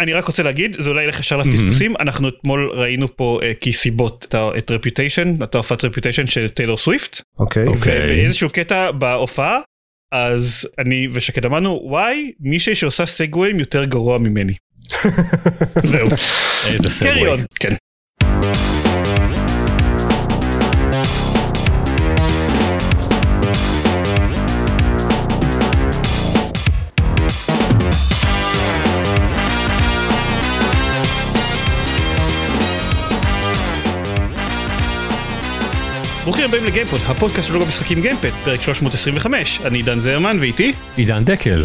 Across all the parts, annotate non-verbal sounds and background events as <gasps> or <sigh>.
אני רק רוצה להגיד זה אולי ילך ישר לפספוסים אנחנו אתמול ראינו פה uh, כסיבות את רפיוטיישן את ההופעת רפיוטיישן של טיילור סוויפט. אוקיי. ובאיזשהו קטע בהופעה אז אני ושקד אמרנו וואי מישהי שעושה סגוויים יותר גרוע ממני. <laughs> זהו. <laughs> איזה סגווי. כן. ברוכים הבאים לגיימפוד, הפודקאסט של לוגו משחקים גיימפד, פרק 325, אני עידן זרמן ואיתי עידן דקל.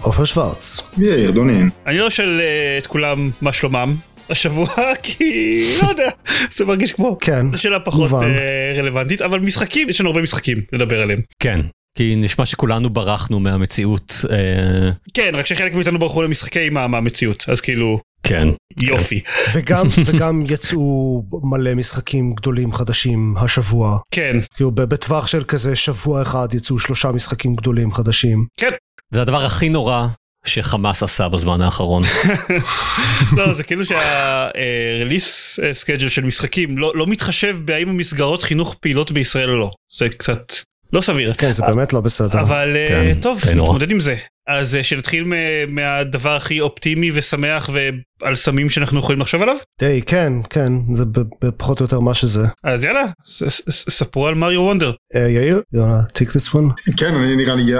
עופר שוורץ. יאיר דונין. אני לא שואל אה, את כולם מה שלומם השבוע <laughs> כי לא יודע זה מרגיש כמו כן, שאלה פחות מובן. אה, רלוונטית אבל משחקים יש לנו הרבה משחקים לדבר עליהם כן. כי נשמע שכולנו ברחנו מהמציאות. אה, כן רק שחלק מאיתנו ברחו למשחקי אימה מהמציאות אז כאילו כן. יופי וגם, וגם יצאו מלא משחקים גדולים חדשים השבוע. כן כאילו ב- בטווח של כזה שבוע אחד יצאו שלושה משחקים גדולים חדשים. כן זה הדבר הכי נורא שחמאס עשה בזמן האחרון. <laughs> לא זה כאילו שהרליס סקייג'ל של משחקים לא לא מתחשב בהאם המסגרות חינוך פעילות בישראל או לא זה קצת לא סביר כן, זה באמת לא בסדר. אבל אה, כן, טוב. נתמודד עם זה אז אה, שנתחיל מהדבר הכי אופטימי ושמח ועל סמים שאנחנו יכולים לחשוב עליו די, כן, כן, זה ב- בפחות או יותר מה שזה. אז יאללה ספרו על מריו וונדר אה, יאיר, you wanna take this one? כן, אני נראה לי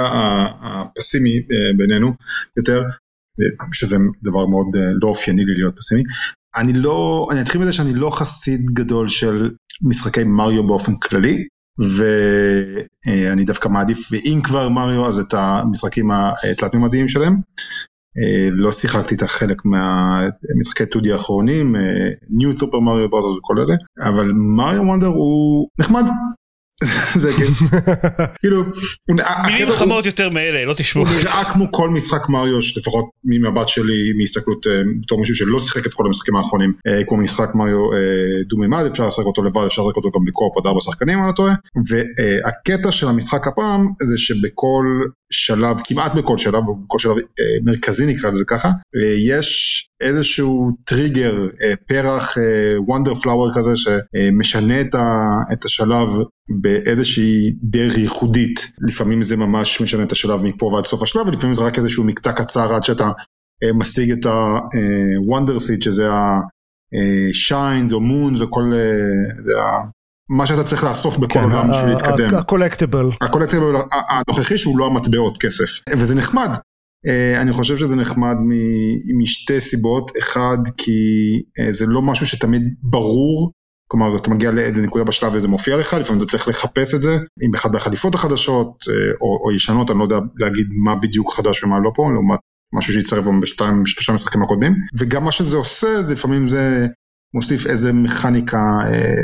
הפסימי אה, בינינו יותר, שזה דבר מאוד לא אופייני לי להיות פסימי. אני לא, אני אתחיל מזה שאני לא חסיד גדול של משחקי מריו באופן כללי. ואני דווקא מעדיף, ואם כבר מריו, אז את המשחקים התלת מימדיים שלהם. אה, לא שיחקתי את החלק מהמשחקי 2D האחרונים, ניו סופר מריו ברזרס וכל אלה, אבל מריו וונדר הוא נחמד. זה כאילו, כאילו, הוא- מילים הקטע הוא- חמות יותר מאלה לא תשמעו הוא נראה כמו כל משחק מריו, לפחות ממבט שלי, מהסתכלות אה, בתור מישהו שלא שיחק את כל המשחקים האחרונים, אה, כמו משחק מריו אה, דו-מימד, אפשר לשחק אותו לבד, אפשר לשחק אותו גם בקורפ עד ארבע שחקנים, אם אני לא טועה. והקטע של המשחק הפעם, זה שבכל שלב, כמעט בכל שלב, בכל שלב אה, מרכזי נקרא לזה ככה, אה, יש איזשהו טריגר, אה, פרח וונדר פלאואר כזה, שמשנה את השלב באיזושהי דרך ייחודית. לפעמים זה ממש משנה את השלב מפה ועד סוף השלב, ולפעמים זה רק איזשהו מקטע קצר עד שאתה משיג את ה-wonder seed, שזה ה-shines או moons או כל... מה שאתה צריך לאסוף בכל כן, עולם בשביל להתקדם. הקולקטיבל. הקולקטיבל הנוכחי שהוא לא המטבעות כסף, וזה נחמד. אה, אני חושב שזה נחמד משתי סיבות, אחד כי אה, זה לא משהו שתמיד ברור, כלומר אתה מגיע לאיזה נקודה בשלב וזה מופיע לך, לפעמים אתה צריך לחפש את זה, עם אחד החליפות החדשות אה, או, או ישנות, אני לא יודע להגיד מה בדיוק חדש ומה לא פה, לעומת משהו שהצטרף בשתיים, בשלושה משחקים הקודמים, וגם מה שזה עושה, לפעמים זה מוסיף איזה מכניקה אה,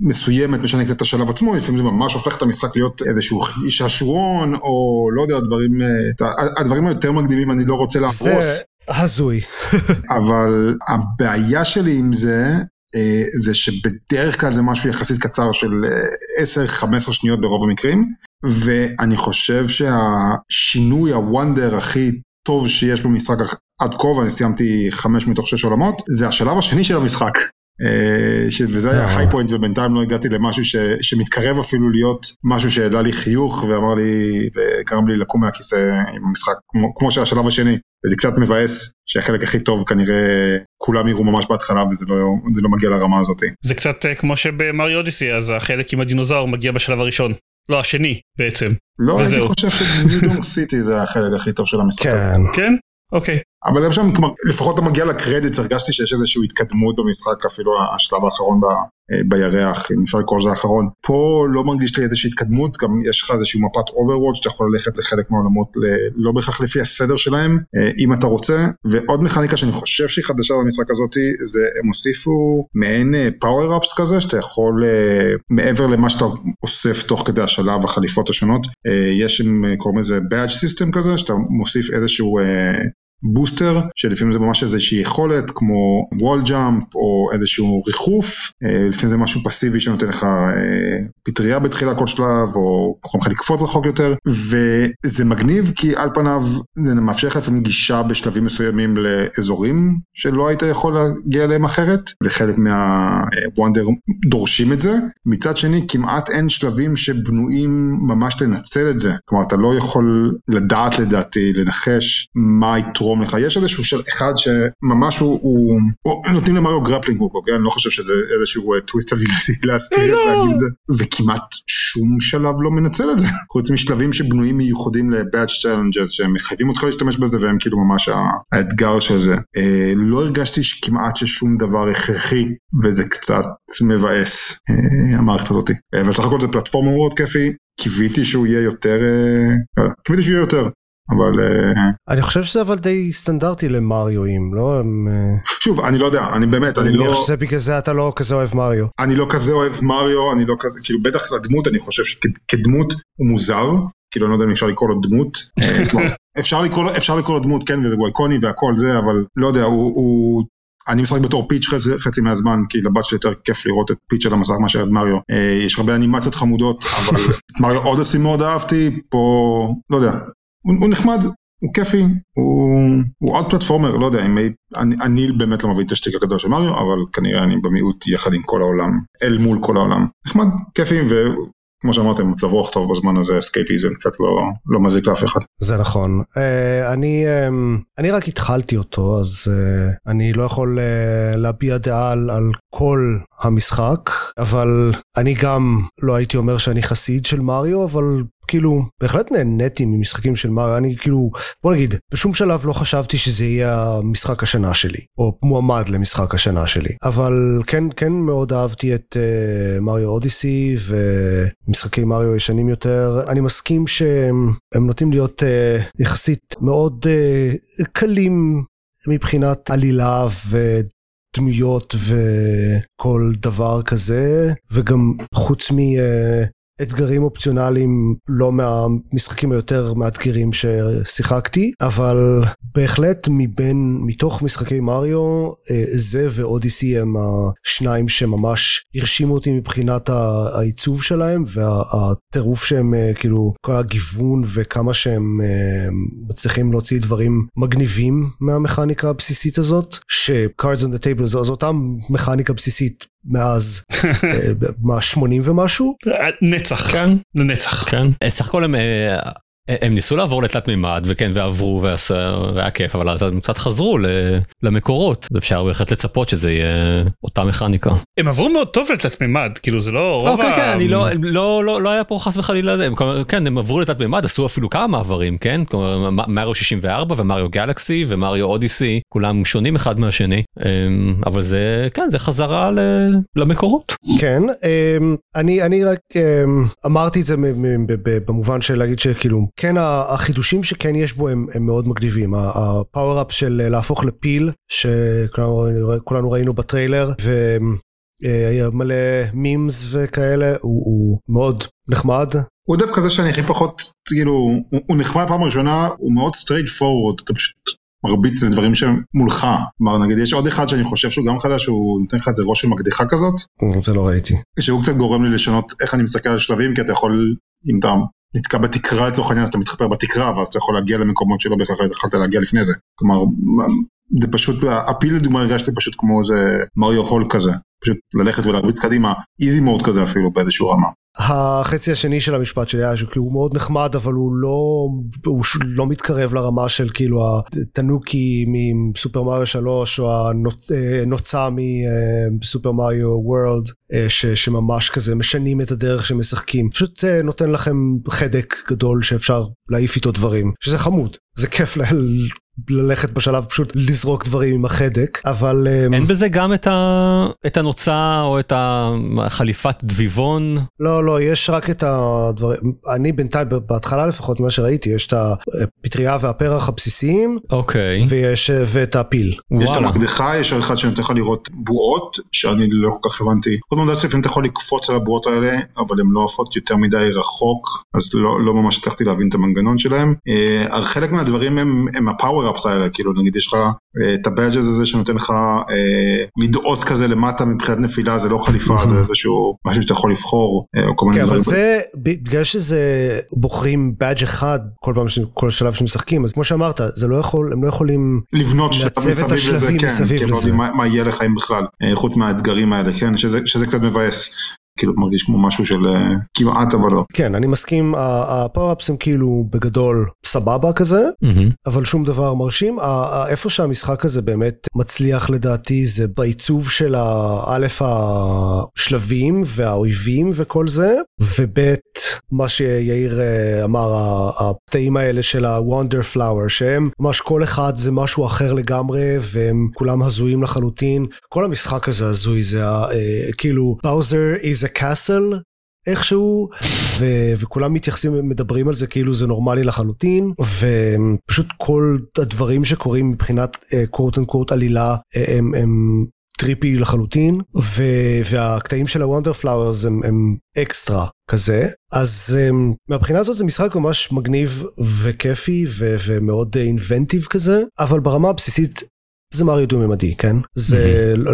מסוימת, משנה קצת את השלב עצמו, לפעמים זה ממש הופך את המשחק להיות איזשהו שעשועון, או לא יודע, דברים, אה, הדברים היותר מקדימים אני לא רוצה זה להרוס, הזוי. <laughs> אבל הבעיה שלי עם זה, אה, זה שבדרך כלל זה משהו יחסית קצר של אה, 10-15 שניות ברוב המקרים, ואני חושב שהשינוי, הוונדר הכי טוב שיש במשחק עד כה, ואני סיימתי 5 מתוך 6 עולמות, זה השלב השני של המשחק. אה, ש- וזה היה אה. היי פוינט ובינתיים לא הגעתי למשהו ש, שמתקרב אפילו להיות משהו שהעלה לי חיוך ואמר לי וגרם לי לקום מהכיסא עם המשחק כמו, כמו שהשלב השני וזה קצת מבאס שהחלק הכי טוב כנראה כולם יראו ממש בהתחלה וזה לא, זה לא מגיע לרמה הזאת. זה קצת אה, כמו שבמריו אודיסי אז החלק עם הדינוזאור מגיע בשלב הראשון לא השני בעצם לא הייתי וזהו. חושב ש New Donk City זה החלק הכי טוב של המשחק. כן. כן אוקיי אבל שם כלומר, לפחות אתה מגיע לקרדיט הרגשתי שיש איזושהי התקדמות במשחק אפילו השלב האחרון ב, אה, בירח אם אפשר לקרוא לזה האחרון. פה לא מרגיש לי איזושהי התקדמות גם יש לך איזושהי מפת overworld שאתה יכול ללכת לחלק מהעולמות ל- לא בהכרח לפי הסדר שלהם אה, אם אתה רוצה. ועוד מכניקה שאני חושב שהיא חדשה במשחק הזאתי זה הם הוסיפו מעין power ups כזה שאתה יכול אה, מעבר למה שאתה אוסף תוך כדי השלב החליפות השונות אה, יש אה, קוראים לזה badge system כזה שאתה מוסיף איזשהו אה, בוסטר, שלפעמים זה ממש איזושהי יכולת כמו וול ג'אמפ או איזשהו ריחוף, אה, לפעמים זה משהו פסיבי שנותן לך אה, פטריה בתחילה כל שלב, או יכול לך לקפוץ רחוק יותר, וזה מגניב כי על פניו זה מאפשר לך לפעמים גישה בשלבים מסוימים לאזורים שלא היית יכול להגיע אליהם אחרת, וחלק מהוונדר דורשים את זה. מצד שני, כמעט אין שלבים שבנויים ממש לנצל את זה. כלומר, אתה לא יכול לדעת לדעתי, לנחש מה יתרום לך. יש איזשהו של אחד שממש הוא, הוא, הוא נותנים למריו grappling hook, אוקיי? אני לא חושב שזה איזשהו טוויסט עלילי להסתיר את זה. וכמעט שום שלב לא מנצל את זה. <laughs> חוץ משלבים שבנויים מיוחדים ל- Badge Challenges שהם מחייבים אותך להשתמש בזה והם כאילו ממש האתגר של זה. אה, לא הרגשתי שכמעט ששום דבר הכרחי וזה קצת מבאס אה, המערכת הזאת. אה, אבל סך הכל זה פלטפורמה מאוד כיפי, קיוויתי שהוא יהיה יותר, אה, קיוויתי שהוא יהיה יותר. אבל אה, אני חושב שזה אבל די סטנדרטי למריואים, לא? הם, אה, שוב אני לא יודע אני באמת אני אני לא חושב שזה בגלל זה אתה לא כזה אוהב מריו. אני לא כזה אוהב מריו אני לא כזה כאילו בטח לדמות אני חושב שכדמות הוא מוזר כאילו אני לא יודע אם אפשר לקרוא לו דמות <laughs> אה, אפשר לקרוא אפשר לקרוא לו דמות כן וזה איקוני והכל זה אבל לא יודע הוא. הוא אני משחק בתור פיץ' חצי, חצי מהזמן, כי לבת שלי יותר כיף לראות את פיץ' על המסך מאשר את מריו. אה, יש הרבה אנימציות חמודות, אבל <laughs> את מריו אודסי מאוד אהבתי, פה, לא יודע, הוא, הוא נחמד, הוא כיפי, הוא, הוא עוד פלטפורמר, לא יודע, אם, אני, אני באמת לא מבין את השטיק הגדול של מריו, אבל כנראה אני במיעוט יחד עם כל העולם, אל מול כל העולם. נחמד, כיפי, וכמו שאמרתם, מצב רוח טוב בזמן הזה, אסקייפיזם קצת לא, לא מזיק לאף אחד. זה נכון. Uh, אני, um, אני רק התחלתי אותו, אז uh, אני לא יכול uh, להביע דעה על, על כל המשחק, אבל אני גם לא הייתי אומר שאני חסיד של מריו, אבל כאילו, בהחלט נהניתי ממשחקים של מריו, אני כאילו, בוא נגיד, בשום שלב לא חשבתי שזה יהיה המשחק השנה שלי, או מועמד למשחק השנה שלי, אבל כן, כן מאוד אהבתי את uh, מריו אודיסי ומשחקי מריו ישנים יותר. אני מסכים שהם הם נוטים להיות uh, יחסית מאוד uh, קלים מבחינת עלילה ו... דמויות וכל דבר כזה וגם חוץ מאתגרים אופציונליים לא מהמשחקים היותר מאתגרים ששיחקתי אבל בהחלט מבין מתוך משחקי מריו אה, זה ואודיסי הם השניים שממש הרשימו אותי מבחינת העיצוב שלהם והטירוף שהם אה, כאילו כל הגיוון וכמה שהם אה, מצליחים להוציא דברים מגניבים מהמכניקה הבסיסית הזאת ש-cards on the table זו זו אותה מכניקה בסיסית מאז <laughs> אה, מה 80 ומשהו נצח, כן. לנצח. כן. אה, סך הכל הם, אה, הם ניסו לעבור לתלת מימד וכן ועברו ועשה- והיה כיף אבל הם קצת חזרו ל- למקורות אפשר בהחלט לצפות שזה יהיה אותה מכניקה. הם עברו מאוד טוב לתלת מימד, כאילו זה לא רוב אוקיי, ה... כן, אני לא, לא, לא, לא היה פה חס וחלילה זה, הם כן, הם עברו לתת מימד, עשו אפילו כמה מעברים, כן? מריו 64 ומריו גלקסי ומריו אודיסי, כולם שונים אחד מהשני, אמ, אבל זה, כן, זה חזרה ל- למקורות. כן, אמ, אני, אני רק אמ, אמרתי את זה במובן של להגיד שכאילו, כן החידושים שכן יש בו הם, הם מאוד מגניבים. הפאוור-אפ של אה, להפוך לפיל, שכולנו ראינו בטריילר, והיה מלא מימס וכאלה, הוא, הוא מאוד נחמד. הוא דווקא זה שאני הכי פחות, כאילו, הוא, הוא נחמד פעם ראשונה, הוא מאוד straight forward, אתה פשוט מרביץ לדברים שהם מולך. כלומר, נגיד, יש עוד אחד שאני חושב שהוא גם חדש, שהוא נותן לך איזה ראש של מקדחה כזאת, זה לא ראיתי. שהוא קצת גורם לי לשנות איך אני מסתכל על שלבים, כי אתה יכול, אם אתה נתקע בתקרה לצורך העניין, אז אתה מתחפר בתקרה, ואז אתה יכול להגיע למקומות שלא בהכרח יכולת להגיע לפני זה. כלומר, זה פשוט, הפיל לדוגמה הרגשתי פשוט כמו איזה מריו הול כזה. פשוט ללכת ולהרביץ קדימה, איזי מוד כזה אפילו באיזשהו רמה. החצי השני של המשפט שלי היה שהוא מאוד נחמד אבל הוא לא הוא לא מתקרב לרמה של כאילו התנוקי מסופר מריו 3 או הנוצה מסופר מריו וורלד אה, שממש כזה משנים את הדרך שמשחקים פשוט אה, נותן לכם חדק גדול שאפשר להעיף איתו דברים שזה חמוד זה כיף ל- ללכת בשלב פשוט לזרוק דברים עם החדק אבל אה, אין בזה גם את, ה... את הנוצה או את החליפת דביבון? לא, לא, יש רק את הדברים, אני בינתיים, בהתחלה לפחות, מה שראיתי, יש את הפטריה והפרח הבסיסיים, אוקיי, ויש, ואת הפיל. יש את וואלה. המקדחה, יש עוד אחד שנותן לך לראות בועות, שאני לא כל כך הבנתי. עוד מעט שלפעמים אתה יכול לקפוץ על הבועות האלה, אבל הן לא עפות יותר מדי רחוק, אז לא, לא ממש הצלחתי להבין את המנגנון שלהם. אה, חלק מהדברים הם, הם הפאוור הפאוור אפס האלה, כאילו נגיד יש לך אה, את הבאג' הזה שנותן לך אה, לדאות כזה למטה מבחינת נפילה, זה לא חליפה, זה איזשהו משהו שאתה יכול לבחור, אה, כל מיני כן, אבל דברים. זה, בגלל שזה בוחרים באג' אחד כל פעם, כל שלב שמשחקים, אז כמו שאמרת, זה לא יכול, הם לא יכולים לבנות שלב מסביב לזה, כן, לא. יודעים מה, יהיה לך אם בכלל, אה, חוץ מהאתגרים האלה, כן, שזה, קצת מבאס, כאילו מרגיש כמו משהו של אה, כמעט אבל לא. כן, אני מסכים, הפאוראפס הם כאילו בגדול סבבה כזה, מהמם. אבל שום דבר מרשים. איפה שהמשחק הזה באמת מצליח לדעתי זה בעיצוב של האלף השלבים והאויבים וכל זה, וב' מה שיאיר אה, אמר, הפתאים האלה של ה-Wonder Flower, שהם ממש כל אחד זה משהו אחר לגמרי, והם כולם הזויים לחלוטין. כל המשחק הזה הזוי, זה ה- אה, כאילו, Bowser is a castle. איכשהו, ו- וכולם מתייחסים, מדברים על זה כאילו זה נורמלי לחלוטין, ופשוט כל הדברים שקורים מבחינת quote unquote עלילה אה, הם, הם trippy לחלוטין, ו- והקטעים של ה wonder flowers הם, הם אקסטרה כזה, אז um, מהבחינה הזאת זה משחק ממש מגניב וכיפי ו- ומאוד inventive כזה, אבל ברמה הבסיסית זה מריו דו-ממדי, כן? זה לא-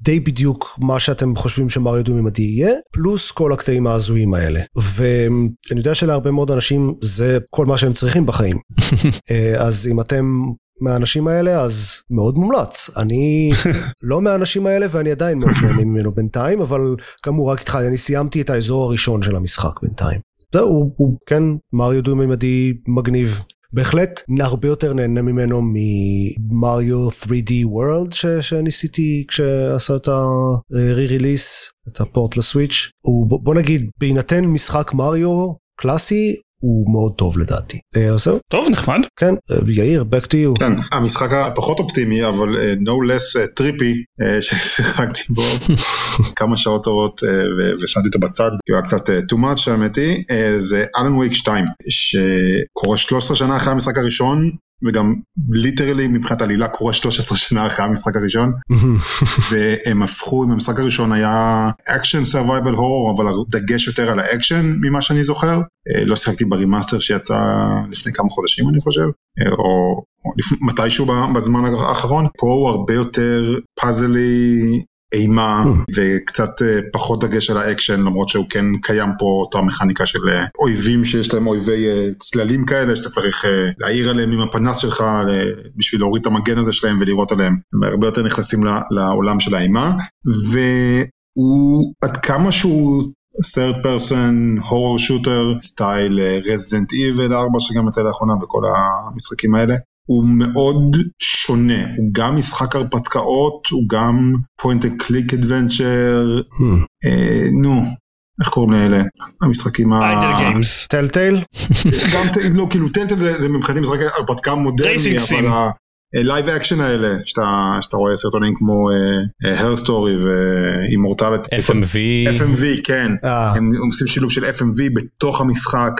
די בדיוק מה שאתם חושבים שמריו דו-ממדי יהיה, פלוס כל הקטעים ההזויים האלה. ואני יודע שלהרבה מאוד אנשים זה כל מה שהם צריכים בחיים. <laughs> אה, אז אם אתם מהאנשים האלה, אז מאוד מומלץ. אני <laughs> לא מהאנשים האלה ואני עדיין מאוד <coughs> נהנה ממנו בינתיים, אבל כאמור רק התחלתי, אני סיימתי את האזור הראשון של המשחק בינתיים. זהו, הוא, הוא כן מריו דו-ממדי מגניב. בהחלט הרבה יותר נהנה ממנו ממריו 3D World ש, שניסיתי כשעשה את ה-re-release, את הפורט לסוויץ'. הוא בוא- נגיד בהינתן משחק מריו קלאסי הוא מאוד טוב לדעתי. אה, אז זהו, טוב נחמד. כן, אה, יאיר, back to you. כן, המשחק הפחות אופטימי אבל אה, no less אה, trippy אה, <laughs> ששיחקתי בו כמה שעות טובות ו- ושמתי אותו בצד כי הוא היה קצת אה, too much האמת היא אה, זה Alan Wake 2 שקורה 13 שנה אחרי המשחק הראשון וגם literally מבחינת עלילה קורה 13 שנה אחרי המשחק הראשון <laughs> והם הפכו, אם המשחק הראשון היה action survival horror, אבל הדגש יותר על האקשן ממה שאני זוכר. אה, לא שיחקתי ב remaster שיצא לפני כמה חודשים אני חושב, אה, או. מתישהו בזמן האחרון. פה הוא הרבה יותר פאזלי. אימה וקצת אה, פחות דגש על האקשן למרות שהוא כן קיים פה אותה מכניקה של אה, אויבים שיש להם אויבי אה, צללים כאלה שאתה צריך להאיר עליהם עם הפנס שלך בשביל להוריד את המגן הזה שלהם ולירות עליהם. הם הרבה יותר נכנסים לעולם של האימה והוא עד כמה שהוא third person horror shooter style Resident Evil 4 שגם יצא לאחרונה וכל המשחקים האלה. הוא מאוד שונה, הוא גם משחק הרפתקאות, הוא גם point and click adventure, Hmm. אה, נו, איך קוראים לאלה? המשחקים ה... idle games. Telltale? גם, ט- לא, כאילו Telltale זה, זה מבחינתי משחק הרפתקה מודרני, אבל sim. ה live action האלה, שאתה, שאתה רואה סרטונים כמו Her Story ו Immortality, FMV. FMV, כן, אה. הם עושים שילוב של FMV בתוך המשחק.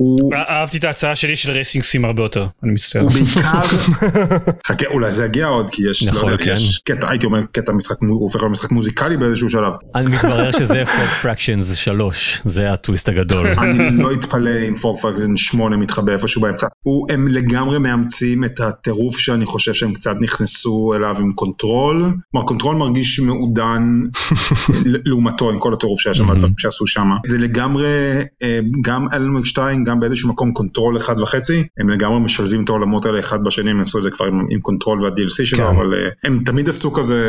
הוא, אהבתי את ההצעה שלי של racing sim הרבה יותר, אני מצטער. הוא בעיקר, <laughs> חכה אולי זה יגיע עוד כי יש, נכון, לא יודע, כן. יש קטע, הייתי אומר קטע משחק, הוא הופך להיות משחק מוזיקלי באיזשהו שלב. אני מתברר שזה Frog Fractions 3 זה הטוויסט הגדול. <laughs> אני לא אתפלא אם פורקפאגן 8 מתחבא איפשהו באמצע. הם לגמרי מאמצים את הטירוף שאני חושב שהם קצת נכנסו אליו עם Control. כלומר Control מרגיש מעודן <laughs> לעומתו עם כל הטירוף שהיה שם, שעשו שם. זה לגמרי, אה, גם Alan Wake 2, גם באיזשהו מקום Control אחד וחצי, הם לגמרי משלבים את העולמות האלה אחד בשני, הם עשו את זה כבר עם, עם Control וה-DLC שלו, כן. אבל אה, הם תמיד עשו כזה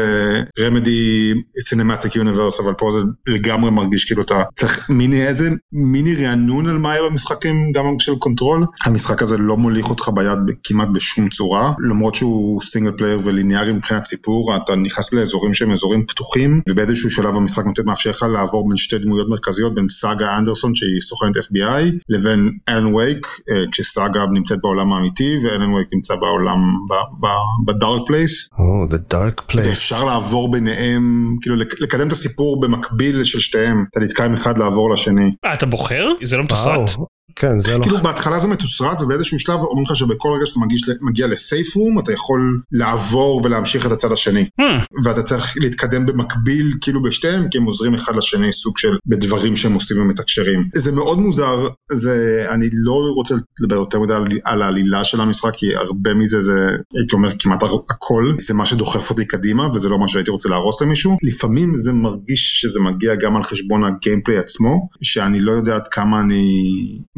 Remedy cinematic universe, אבל פה זה לגמרי מרגיש כאילו אתה צריך מיני איזה מיני רענון על מה היה במשחקים גם של Control. המשחק הזה לא מוליך אותך ביד כמעט בשום צורה, למרות שהוא single player וליניארי מבחינת סיפור, אתה נכנס לאזורים שהם אזורים פתוחים, ובאיזשהו שלב המשחק מאפשר לך לעבור בין שתי דמויות מרכזיות, בין סאגה אנדרסון שהיא סוכנת FBI, לבין Alan Wake, אה, כשסאגה נמצאת בעולם האמיתי, ו Alan Wake נמצא בעולם, ב dark place. Oh, the dark place. ואפשר לעבור ביניהם, כאילו לק- לקדם את הסיפור במקביל של שתיהם, אתה נתקע עם אחד לעבור לשני. אה אתה בוחר? זה לא. מתוסרט. כן, זה לא... כאילו בהתחלה זה מתוסרט ובאיזשהו שלב אומרים לך שבכל רגע שאתה מגיש, מגיע ל save room אתה יכול לעבור ולהמשיך את הצד השני. Hmm. ואתה צריך להתקדם במקביל כאילו בשתיהם כי הם עוזרים אחד לשני סוג של בדברים שהם עושים ומתקשרים. זה מאוד מוזר, זה, אני לא רוצה לדבר יותר מדי על, על העלילה של המשחק כי הרבה מזה זה הייתי אומר כמעט הכל זה מה שדוחף אותי קדימה וזה לא מה שהייתי רוצה להרוס למישהו. לפעמים זה מרגיש שזה מגיע גם על חשבון ה gameplay עצמו שאני לא יודע עד כמה אני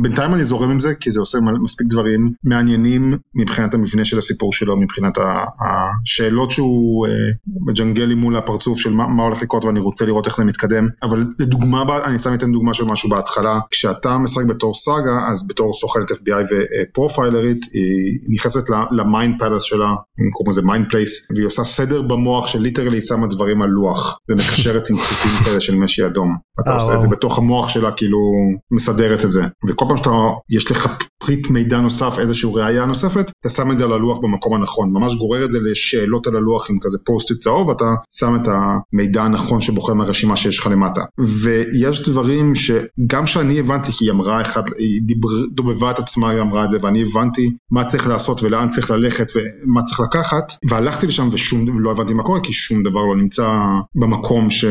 בינתיים אני זורם עם זה כי זה עושה מספיק דברים מעניינים מבחינת המבנה של הסיפור שלו מבחינת השאלות שהוא אה, מג'נגל לי מול הפרצוף של מה, מה הולך לקרות ואני רוצה לראות איך זה מתקדם. אבל לדוגמה אני סתם אתן דוגמה של משהו בהתחלה. כשאתה משחק בתור סאגה אז בתור סוכנת FBI ופרופיילרית היא נכנסת ל Mind Place שלה קוראים לזה Mind Place והיא עושה סדר במוח של literally שמה דברים על לוח ומקשרת עם חוטים כאלה של משי אדום. אתה אה, עושה את זה בתוך המוח שלה כאילו מסדרת את זה. וכל פעם שאתה יש לך פריט מידע נוסף איזושהי ראיה נוספת אתה שם את זה על הלוח במקום הנכון. ממש גורר את זה לשאלות על הלוח עם כזה פוסט צהוב ואתה שם את המידע הנכון שבוחר מהרשימה שיש לך למטה. ויש דברים שגם שאני הבנתי כי היא אמרה אחד היא דובבה את עצמה היא אמרה את זה ואני הבנתי מה צריך לעשות ולאן צריך ללכת ומה צריך לקחת. והלכתי לשם ושום לא הבנתי מה קורה כי שום דבר לא נמצא במקום ש...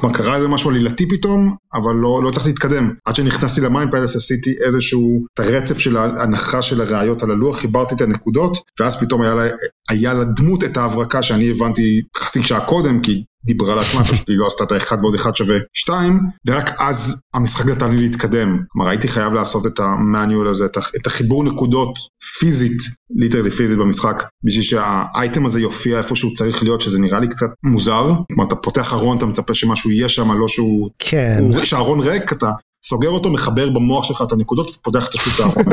כלומר קרה איזה משהו עלילתי פתאום אבל לא, לא צריך להתקדם. עד שנכנסתי למים פלס עשיתי איזשהו את הרצף של ההנחה של הראיות על הלוח חיברתי את הנקודות ואז פתאום היה לה, היה לדמות את ההברקה שאני הבנתי חצי שעה קודם כי דיברה לעצמה, <laughs> פשוט היא לא עשתה את האחד ועוד אחד שווה שתיים, ורק אז המשחק נתן לי להתקדם. כלומר הייתי חייב לעשות את ה manual הזה, את החיבור נקודות פיזית, literally פיזית במשחק, בשביל שהאייטם הזה יופיע איפה שהוא צריך להיות, שזה נראה לי קצת מוזר. כלומר אתה פותח ארון, אתה מצפה שמשהו יהיה שם, לא שהוא... כן. כשהארון ריק אתה סוגר אותו, מחבר במוח שלך את הנקודות ופותח את שוב את הארון.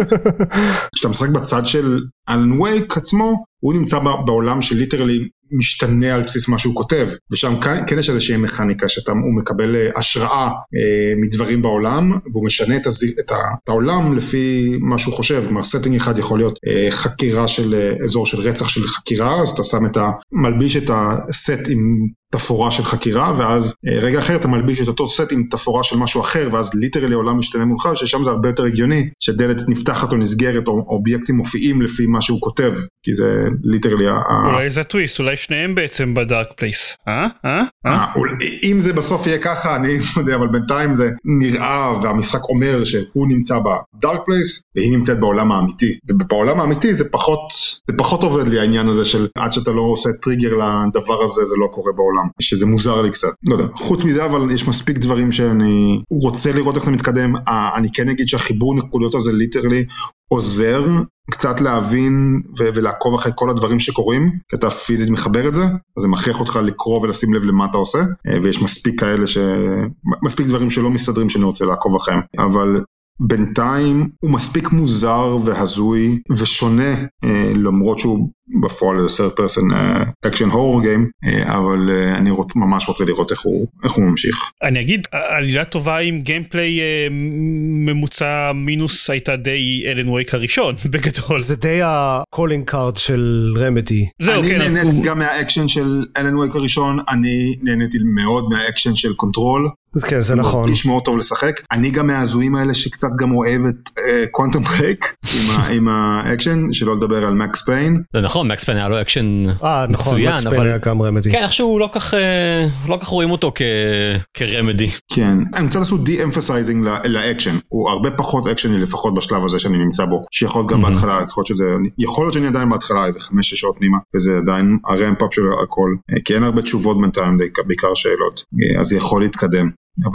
<laughs> כשאתה משחק בצד של אלן וייק עצמו, הוא נמצא בעולם של literally משתנה על בסיס מה שהוא כותב, ושם כן יש איזושהי מכניקה שהוא מקבל אה, השראה אה, מדברים בעולם, והוא משנה את, הז... את, ה... את העולם לפי מה שהוא חושב, כלומר setting אחד יכול להיות אה, חקירה של אה, אזור של רצח של חקירה, אז אתה שם את ה... מלביש את הסט עם תפאורה של חקירה, ואז אה, רגע אחר אתה מלביש את אותו סט עם תפאורה של משהו אחר, ואז literally העולם משתנה מולך, ששם זה הרבה יותר הגיוני, שדלת נפתחת או נסגרת, או אובייקטים מופיעים לפי מה שהוא כותב, כי זה literally ה... אולי זה טוויסט, אולי שניהם בעצם ב Dark Place. אה? אה? אה? אם זה בסוף יהיה ככה, אני <laughs> לא יודע, אבל בינתיים זה נראה, והמשחק אומר שהוא נמצא ב Dark Place, והיא נמצאת בעולם האמיתי. ובעולם האמיתי זה פחות, זה פחות עובד לי העניין הזה של עד שאתה לא עושה טריגר לדבר הזה, זה לא קורה בעולם. שזה מוזר לי קצת. לא יודע. חוץ מזה, אבל יש מספיק דברים שאני רוצה לראות איך זה מתקדם. אני כן אגיד שהחיבור נקודות הזה literally עוזר קצת להבין ו- ולעקוב אחרי כל הדברים שקורים, כי אתה פיזית מחבר את זה, אז זה מכריח אותך לקרוא ולשים לב למה אתה עושה, אה, ויש מספיק כאלה ש... מספיק דברים שלא מסתדרים שאני רוצה לעקוב אחריהם, אבל בינתיים הוא מספיק מוזר והזוי ושונה אה, למרות שהוא בפועל זה third person action horror game אבל uh, אני רוצ, ממש רוצה לראות איך הוא, איך הוא ממשיך. אני אגיד עלילה טובה עם gameplay uh, ממוצע מינוס הייתה די אלן וייק הראשון <laughs> בגדול. זה די ה calling card של רמדי. זהו אני כן. נהניתי גם מהאקשן של אלן וייק הראשון אני נהניתי מאוד מהאקשן של קונטרול. אז כן זה נכון. מרגיש מאוד טוב לשחק. אני גם מההזויים האלה שקצת גם אוהב את קוונטום uh, ברייק עם האקשן שלא לדבר על מקס פיין. זה נכון מקס פיין היה לו אקשן אה, נכון, מצוין מקס פיין אבל היה גם רמדי. כן איכשהו לא כך אה, לא כך רואים אותו כרמדי. כן, הם קצת עשו de-emphasizing לאקשן, הוא הרבה פחות אקשני לפחות בשלב הזה שאני נמצא בו, שיכול להיות גם בהתחלה, יכול להיות שזה, יכול להיות שאני עדיין בהתחלה איזה חמש-שש שעות פנימה, וזה עדיין ה ramp-up של הכל, אה, כי אין הרבה תשובות בינתיים, בעיקר שאלות, אה, אז יכול להתקדם.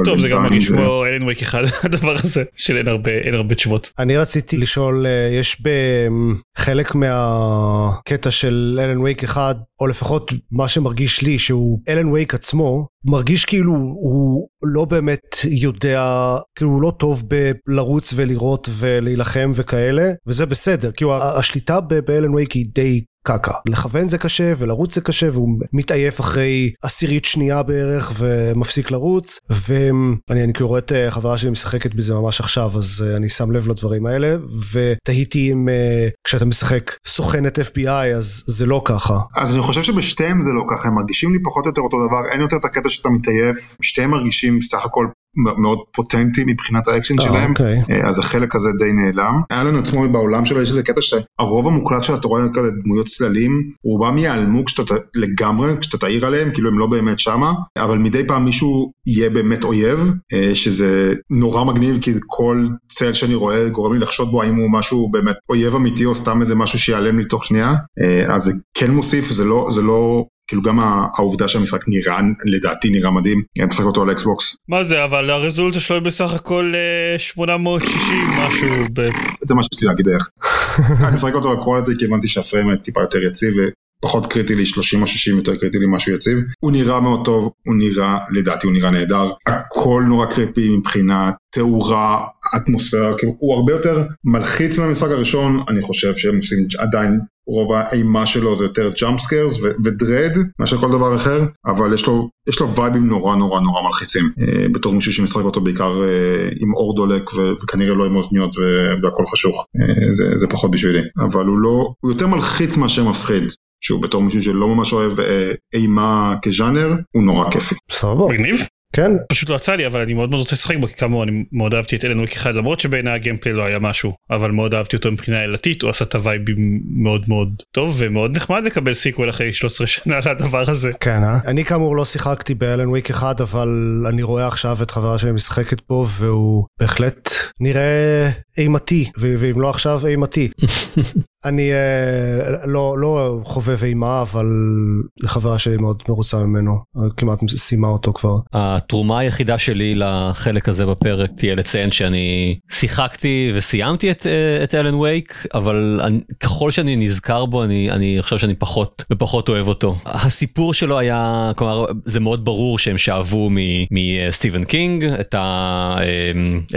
טוב זה גם מרגיש כמו אלן וייק אחד <laughs> הדבר הזה של אין הרבה אין הרבה תשובות. אני רציתי לשאול, אה, יש בחלק מהקטע של אלן וייק אחד, או לפחות מה שמרגיש לי, שהוא אלן וייק עצמו, מרגיש כאילו הוא לא באמת יודע, כאילו הוא לא טוב בלרוץ ולראות ולהילחם וכאלה, וזה בסדר, כאילו השליטה ב- באלן וייק היא די... קקה. לכוון זה קשה ולרוץ זה קשה והוא מתעייף אחרי עשירית שנייה בערך ומפסיק לרוץ ואני אני כאילו רואה את אה, חברה שלי משחקת בזה ממש עכשיו אז אה, אני שם לב לדברים האלה ותהיתי אם אה, כשאתה משחק סוכנת FBI אז זה לא ככה. אז אני חושב שבשתיהם זה לא ככה, הם מרגישים לי פחות או יותר אותו דבר, אין יותר את הקטע שאתה מתעייף, שתיהם מרגישים סך הכל מאוד פוטנטי מבחינת האקשן שלהם, אוקיי. אז החלק הזה די נעלם. אלן עצמו בעולם שלו יש איזה קטע שהרוב המוחלט של רואה כזה דמויות צללים, רובם ייעלמו כשאתה לגמרי, כשאתה תאיר עליהם, כאילו הם לא באמת שמה, אבל מדי פעם מישהו יהיה באמת אויב, שזה נורא מגניב כי כל צל שאני רואה גורם לי לחשוד בו האם הוא משהו באמת אויב אמיתי או סתם איזה משהו שיעלם לי תוך שנייה, אז זה כן מוסיף, זה לא, זה לא כאילו גם העובדה שהמשחק נראה, לדעתי נראה מדהים, אני משחק אותו על אקסבוקס. מה זה, אבל הרזולוציה שלו היא בסך הכל 860 משהו. זה מה שיש לי להגיד איך. <laughs> אני משחק אותו על quality כי הבנתי שה frame טיפה יותר יציב ופחות קריטי לי 30 או 60 יותר קריטי לי משהו יציב. הוא נראה מאוד טוב, הוא נראה, לדעתי הוא נראה נהדר. הכל נורא creepy מבחינת תאורה, אטמוספירה, כאילו הוא הרבה יותר מלחיץ מהמשחק הראשון, אני חושב שהם עושים עדיין רוב האימה שלו זה יותר jump scares ו dread מאשר כל דבר אחר, אבל יש לו, יש לו וייבים נורא נורא נורא מלחיצים. אה, בתור מישהו שמשחק אותו בעיקר אה, עם אור דולק ו- וכנראה לא עם אוזניות ו- והכל חשוך, אה, זה, זה פחות בשבילי. אבל הוא לא, הוא יותר מלחיץ מאשר מפחיד. שהוא בתור מישהו שלא ממש אוהב אה, אימה כז'אנר, הוא נורא כיפי. סבבה. מגניב. כן. פשוט לא יצא לי אבל אני מאוד מאוד רוצה לשחק בו כי כאמור אני מאוד אהבתי את אלן וויק אחד למרות שבעיניי ה gameplay לא היה משהו אבל מאוד אהבתי אותו מבחינה עלילתית הוא עשה את הווייבים מאוד מאוד טוב ומאוד נחמד לקבל sequel אחרי 13 שנה לדבר הזה. כן אה? אני כאמור לא שיחקתי באלן וויק אחד אבל אני רואה עכשיו את חברה שלי משחקת בו והוא בהחלט נראה אימתי ואם לא עכשיו אימתי. <laughs> אני אה, לא, לא חובב אימה, אבל חברה שלי מאוד מרוצה ממנו, כמעט סיימה אותו כבר. התרומה היחידה שלי לחלק הזה בפרק תהיה לציין שאני שיחקתי וסיימתי את, אה, את אלן וייק, אבל אני, ככל שאני נזכר בו אני, אני חושב שאני פחות ופחות אוהב אותו. הסיפור שלו היה, כלומר זה מאוד ברור שהם שאבו מסטיבן קינג את, ה, אה,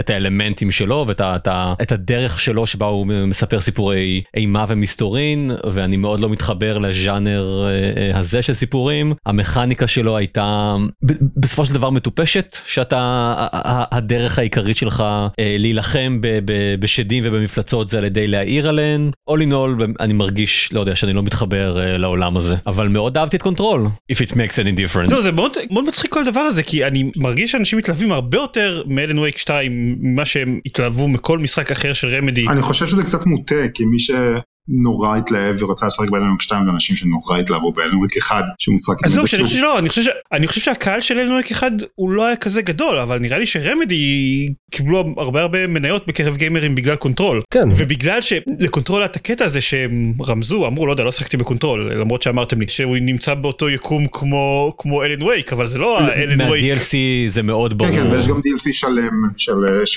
את האלמנטים שלו ואת ה, את, ה, את הדרך שלו שבה הוא מספר סיפורי אימה ומסתורין ואני מאוד לא מתחבר לז'אנר הזה של סיפורים. המכניקה שלו הייתה בסופו של דבר מטופשת שאתה הדרך העיקרית שלך להילחם בשדים ובמפלצות זה על ידי להאיר עליהן. all in all אני מרגיש לא יודע שאני לא מתחבר לעולם הזה אבל מאוד אהבתי את קונטרול if it makes any difference. זהו, זה מאוד, מאוד מצחיק כל הדבר הזה כי אני מרגיש שאנשים מתלהבים הרבה יותר מאלן וייק 2 ממה שהם התלהבו מכל משחק אחר של רמדי. אני חושב שזה קצת מוטה כי מי ש... נורא התלהב ורצה לשחק באלנוויק 2 זה אנשים שנורא התלהבו באלנוויק 1 שהוא משחק אז זהו שאני חושב שלא אני חושב אני חושב שהקהל של אלנוויק 1 הוא לא היה כזה גדול אבל נראה לי שרמדי קיבלו הרבה הרבה מניות בקרב גיימרים בגלל קונטרול כן ובגלל שלקונטרול היה את הקטע הזה שהם רמזו אמרו לא יודע לא שחקתי בקונטרול למרות שאמרתם לי שהוא נמצא באותו יקום כמו כמו אלן וייק אבל זה לא אלן וייק. מה-DLC זה מאוד ברור. כן כן ויש גם DLC שלם של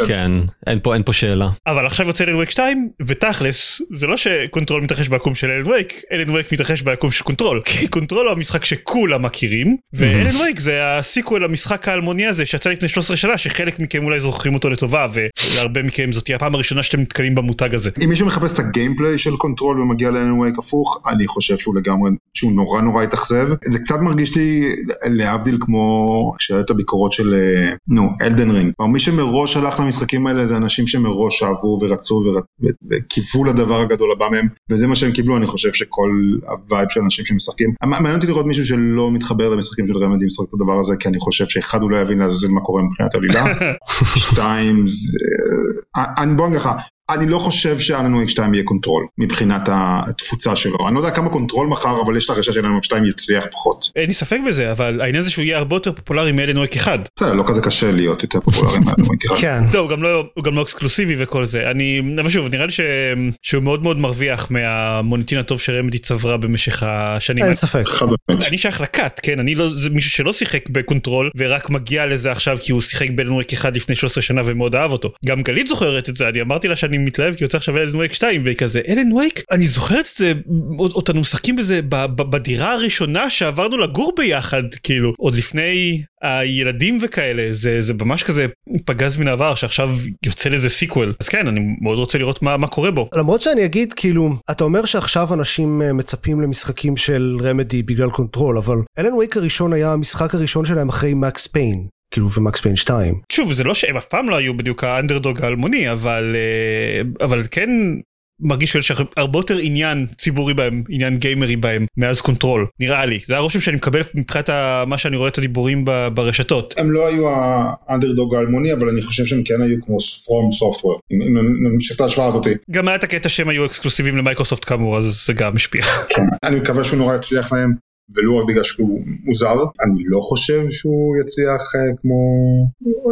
כן אין פה אין פה שאלה. אבל עכשיו יוצא אלן וייק 2 ותכלס זה לא ש... קונטרול מתרחש ביקום של אלן וייק, אלן וייק מתרחש ביקום של קונטרול, כי קונטרול הוא המשחק שכולם מכירים, ואלן וייק זה ה sequel למשחק האלמוני הזה שיצא לפני 13 שנה, שחלק מכם אולי זוכרים אותו לטובה, ולהרבה מכם זאת תהיה הפעם הראשונה שאתם נתקלים במותג הזה. אם מישהו מחפש את ה gameplay של קונטרול ומגיע לאלן וייק הפוך, אני חושב שהוא לגמרי, שהוא נורא נורא התאכזב. זה קצת מרגיש לי להבדיל כמו שהיה את הביקורות של, נו, אלדן רינג. מי שמראש הלך למשחקים האלה זה אנשים שמראש אהבו ורצו וקיוו לדבר הגדול הבא מהם. וזה מה שהם קיבלו, אני חושב שכל ה vibe של אנשים שמשחקים. מעניין אותי לראות מישהו שלא מתחבר למשחקים של רמדי משחק את הדבר הזה, כי אני חושב שאחד הוא לא יבין לעזאזל מה קורה מבחינת עלילה. <laughs> שתיים, זה... אני בוא נגיד לך, אני לא חושב שאלן וייק 2 יהיה קונטרול מבחינת התפוצה שלו. אני לא יודע כמה קונטרול מכר, אבל יש את הרגשה שאלן וייק 2 יצליח פחות. אין לי ספק בזה, אבל העניין זה שהוא יהיה הרבה יותר פופולרי מאלן וייק 1. בסדר, לא כזה קשה להיות יותר פופולרי מאלן וייק 1. כן. זהו, הוא גם לא exclusive־י וכל זה. אני, אבל שוב, נראה לי שהוא מאוד מאוד מרוויח מהמוניטין הטוב שרמדי צברה במשך השנים. אין ספק. אני שייך לכת, כן? אני לא, זה מישהו שלא שיחק בקונטרול ורק מגיע לזה עכשיו כי הוא שיחק באלן וייק 1 לפני 13 שנה ומאוד אהב אותו. גם גלית זוכרת את זה, אני אמרתי לה שאני מתלהב כי יוצא עכשיו אלן וייק 2 וכזה אלן וייק אני זוכרת את זה אותנו משחקים בזה בדירה הראשונה שעברנו לגור ביחד כאילו עוד לפני הילדים וכאלה זה זה ממש כזה פגז מן העבר שעכשיו יוצא לזה sequel אז כן אני מאוד רוצה לראות מה מה קורה בו. למרות שאני אגיד כאילו אתה אומר שעכשיו אנשים מצפים למשחקים של רמדי בגלל קונטרול אבל אלן וייק הראשון היה המשחק הראשון שלהם אחרי מקס פיין. כאילו ומקס פיין 2. שוב זה לא שהם אף פעם לא היו בדיוק האנדרדוג האלמוני אבל אבל כן מרגיש שיש הרבה יותר עניין ציבורי בהם, עניין גיימרי בהם, מאז קונטרול, נראה לי. זה הרושם שאני מקבל מבחינת מה שאני רואה את הדיבורים ברשתות. הם לא היו האנדרדוג האלמוני, אבל אני חושב שהם כן היו כמו פרום סופטוור, אם נמשיך את ההשוואה הזאתי. גם היה את הקטע שהם היו אקסקלוסיביים למייקרוסופט כאמור, אז זה גם השפיע. כן, אני מקווה שהוא נורא יצליח להם. ולו רק בגלל שהוא מוזר, אני לא חושב שהוא יצליח uh, כמו,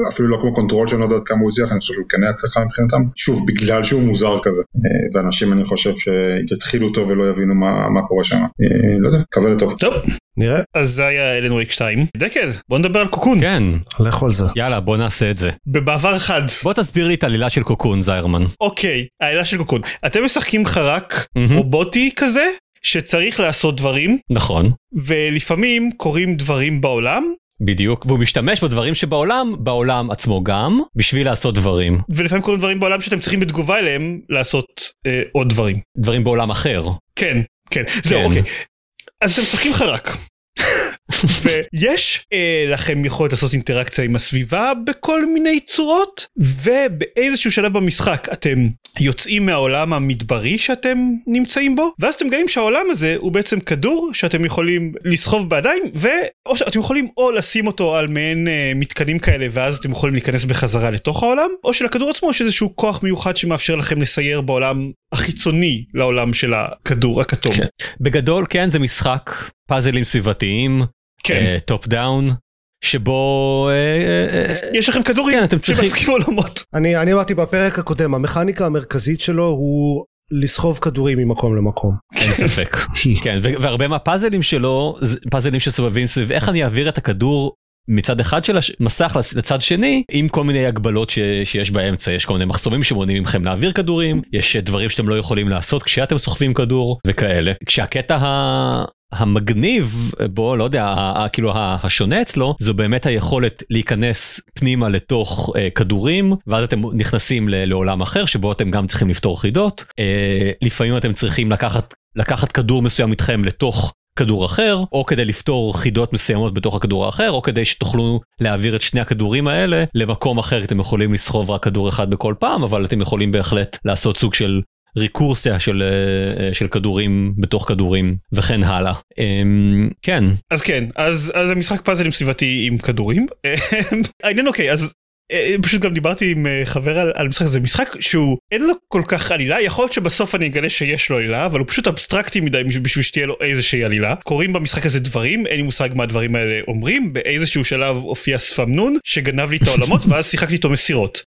אפילו לא כמו קונטרול שאני לא יודע כמה הוא יצליח, אני חושב שהוא כן יצליח מבחינתם, שוב בגלל שהוא מוזר כזה, uh, ואנשים אני חושב שיתחילו אותו ולא יבינו מה, מה קורה שם, uh, לא יודע, מקווה לטוב. טוב. נראה. אז זה היה אלן וויק 2. דקל, בוא נדבר על קוקון. כן. לכו על זה. יאללה, בוא נעשה את זה. במעבר חד. בוא תסביר לי את העלילה של קוקון, זיירמן. אוקיי, העלילה של קוקון. אתם משחקים חרק mm-hmm. רובוטי כזה, שצריך לעשות דברים. נכון. ולפעמים קורים דברים בעולם. בדיוק, והוא משתמש בדברים שבעולם, בעולם עצמו גם, בשביל לעשות דברים. ולפעמים קורים דברים בעולם שאתם צריכים בתגובה אליהם לעשות אה, עוד דברים. דברים בעולם אחר. כן, כן, כן. זהו, אוקיי. אז אתם משחקים חרק. ויש אה, לכם יכולת לעשות אינטראקציה עם הסביבה בכל מיני צורות ובאיזשהו שלב במשחק אתם יוצאים מהעולם המדברי שאתם נמצאים בו ואז אתם מגלים שהעולם הזה הוא בעצם כדור שאתם יכולים לסחוב בידיים ואו שאתם יכולים או לשים אותו על מעין אה, מתקנים כאלה ואז אתם יכולים להיכנס בחזרה לתוך העולם או שלכדור עצמו יש איזשהו כוח מיוחד שמאפשר לכם לסייר בעולם החיצוני לעולם של הכדור הכתום. כן. בגדול כן זה משחק פאזלים סביבתיים. Top down. שבו uh, יש לכם כדורים כן, אתם צריכים... שמצחיקים עולמות. אני, אני אמרתי בפרק הקודם המכניקה המרכזית שלו הוא לסחוב כדורים ממקום למקום. אין ספק. <laughs> כן, והרבה מהפאזלים שלו, פאזלים שסובבים סביב איך אני אעביר את הכדור מצד אחד של המסך לצד שני עם כל מיני הגבלות ש, שיש באמצע יש כל מיני מחסומים שמונעים מכם להעביר כדורים יש דברים שאתם לא יכולים לעשות כשאתם סוחבים כדור וכאלה. כשהקטע ה... המגניב בו לא יודע כאילו השונה אצלו זו באמת היכולת להיכנס פנימה לתוך uh, כדורים ואז אתם נכנסים לעולם אחר שבו אתם גם צריכים לפתור חידות. uh, לפעמים אתם צריכים לקחת לקחת כדור מסוים איתכם לתוך כדור אחר או כדי לפתור חידות מסוימות בתוך הכדור האחר או כדי שתוכלו להעביר את שני הכדורים האלה למקום אחר. אתם יכולים לסחוב רק כדור אחד בכל פעם אבל אתם יכולים בהחלט לעשות סוג של ריקורסיה של אה, של כדורים בתוך כדורים וכן הלאה. אמ, כן. אז כן אז אז המשחק פאזלים סביבתי עם כדורים. <laughs> העניין אוקיי אז אה, פשוט גם דיברתי עם אה, חבר על, על משחק זה משחק שהוא אין לו כל כך עלילה יכול להיות שבסוף אני אגלה שיש לו עלילה אבל הוא פשוט אבסטרקטי מדי בשביל שתהיה לו איזושהי עלילה קורים במשחק הזה דברים אין לי מושג מה הדברים האלה אומרים באיזשהו שלב הופיע ספמנון שגנב לי את העולמות <laughs> ואז שיחקתי איתו מסירות.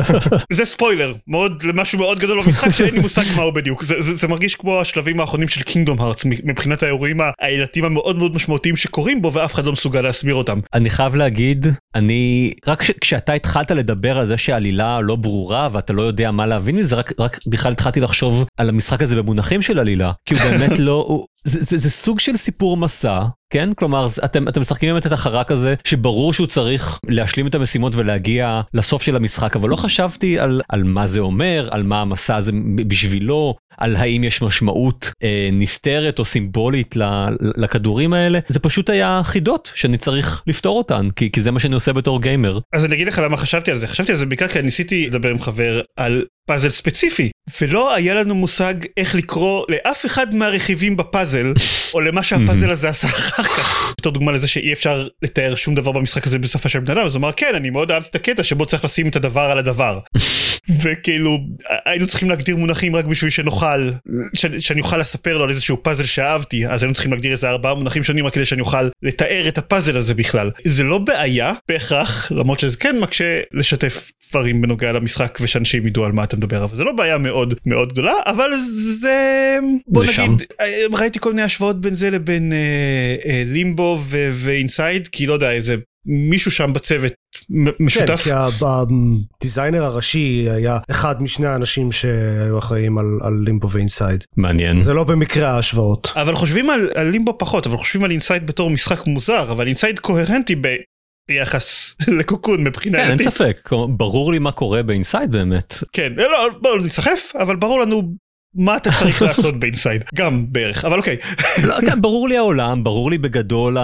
<laughs> זה ספוילר מאוד למשהו מאוד גדול במשחק שאין לי מושג מה הוא בדיוק זה, זה, זה מרגיש כמו השלבים האחרונים של קינגדום הארץ מבחינת האירועים העילתיים המאוד מאוד משמעותיים שקורים בו ואף אחד לא מסוגל להסביר אותם. אני חייב להגיד אני רק כשאתה התחלת לדבר על זה שהעלילה לא ברורה ואתה לא יודע מה להבין מזה? רק רק בכלל התחלתי לחשוב על המשחק הזה במונחים של עלילה כי הוא באמת לא הוא, זה, זה, זה סוג של סיפור מסע כן? כלומר אתם אתם משחקים באמת את החרק הזה שברור שהוא צריך להשלים את המשימות ולהגיע לסוף של המשחק אבל לא חשבתי על על מה זה אומר על מה המסע הזה בשבילו על האם יש משמעות אה, נסתרת או סימבולית ל, לכדורים האלה. זה פשוט היה חידות שאני צריך לפתור אותן כי, כי זה מה שאני עושה בתור גיימר. אז אני אגיד לך למה חשבתי על זה. חשבתי על זה בעיקר כי ניסיתי לדבר עם חבר על פאזל ספציפי ולא היה לנו מושג איך לקרוא לאף אחד מהרכיבים בפאזל או למה שהפאזל הזה עשה אחר כך. בתור דוגמה לזה שאי אפשר לתאר שום דבר במשחק הזה בשפה של בן אדם אז הוא אמר כן אני מאוד אהבתי את הקטע שבו צריך לשים את הדבר על הדבר. וכאילו היינו צריכים להגדיר מונחים רק בשביל שנוכל שאני אוכל לספר לו על איזשהו פאזל שאהבתי אז היינו צריכים להגדיר איזה ארבעה מונחים שונים רק כדי שאני אוכל לתאר את הפאזל הזה בכלל זה לא בעיה בהכרח למרות שזה כן מקשה לשתף דברים בנוגע למשחק ושאנשים ידעו על מה אתה מדבר אבל זה לא בעיה מאוד מאוד גדולה אבל זה בוא זה נגיד שם. ראיתי כל מיני השוואות בין זה לבין אה, אה, לימבו ואינסייד כי לא יודע איזה מישהו שם בצוות משותף. כן, כי ה designer הראשי היה אחד משני האנשים שהיו אחראים על, על לימבו ואינסייד. מעניין. זה לא במקרה ההשוואות. אבל חושבים על, על לימבו פחות, אבל חושבים על אינסייד בתור משחק מוזר, אבל אינסייד קוהרנטי ב... ביחס <laughs> לקוקון מבחינה כן, אין ספק, ברור לי מה קורה באינסייד באמת. כן, לא, בוא לא נסחף, אבל ברור לנו מה אתה צריך לעשות באינסייד גם בערך אבל אוקיי לא, כן, ברור לי העולם ברור לי בגדול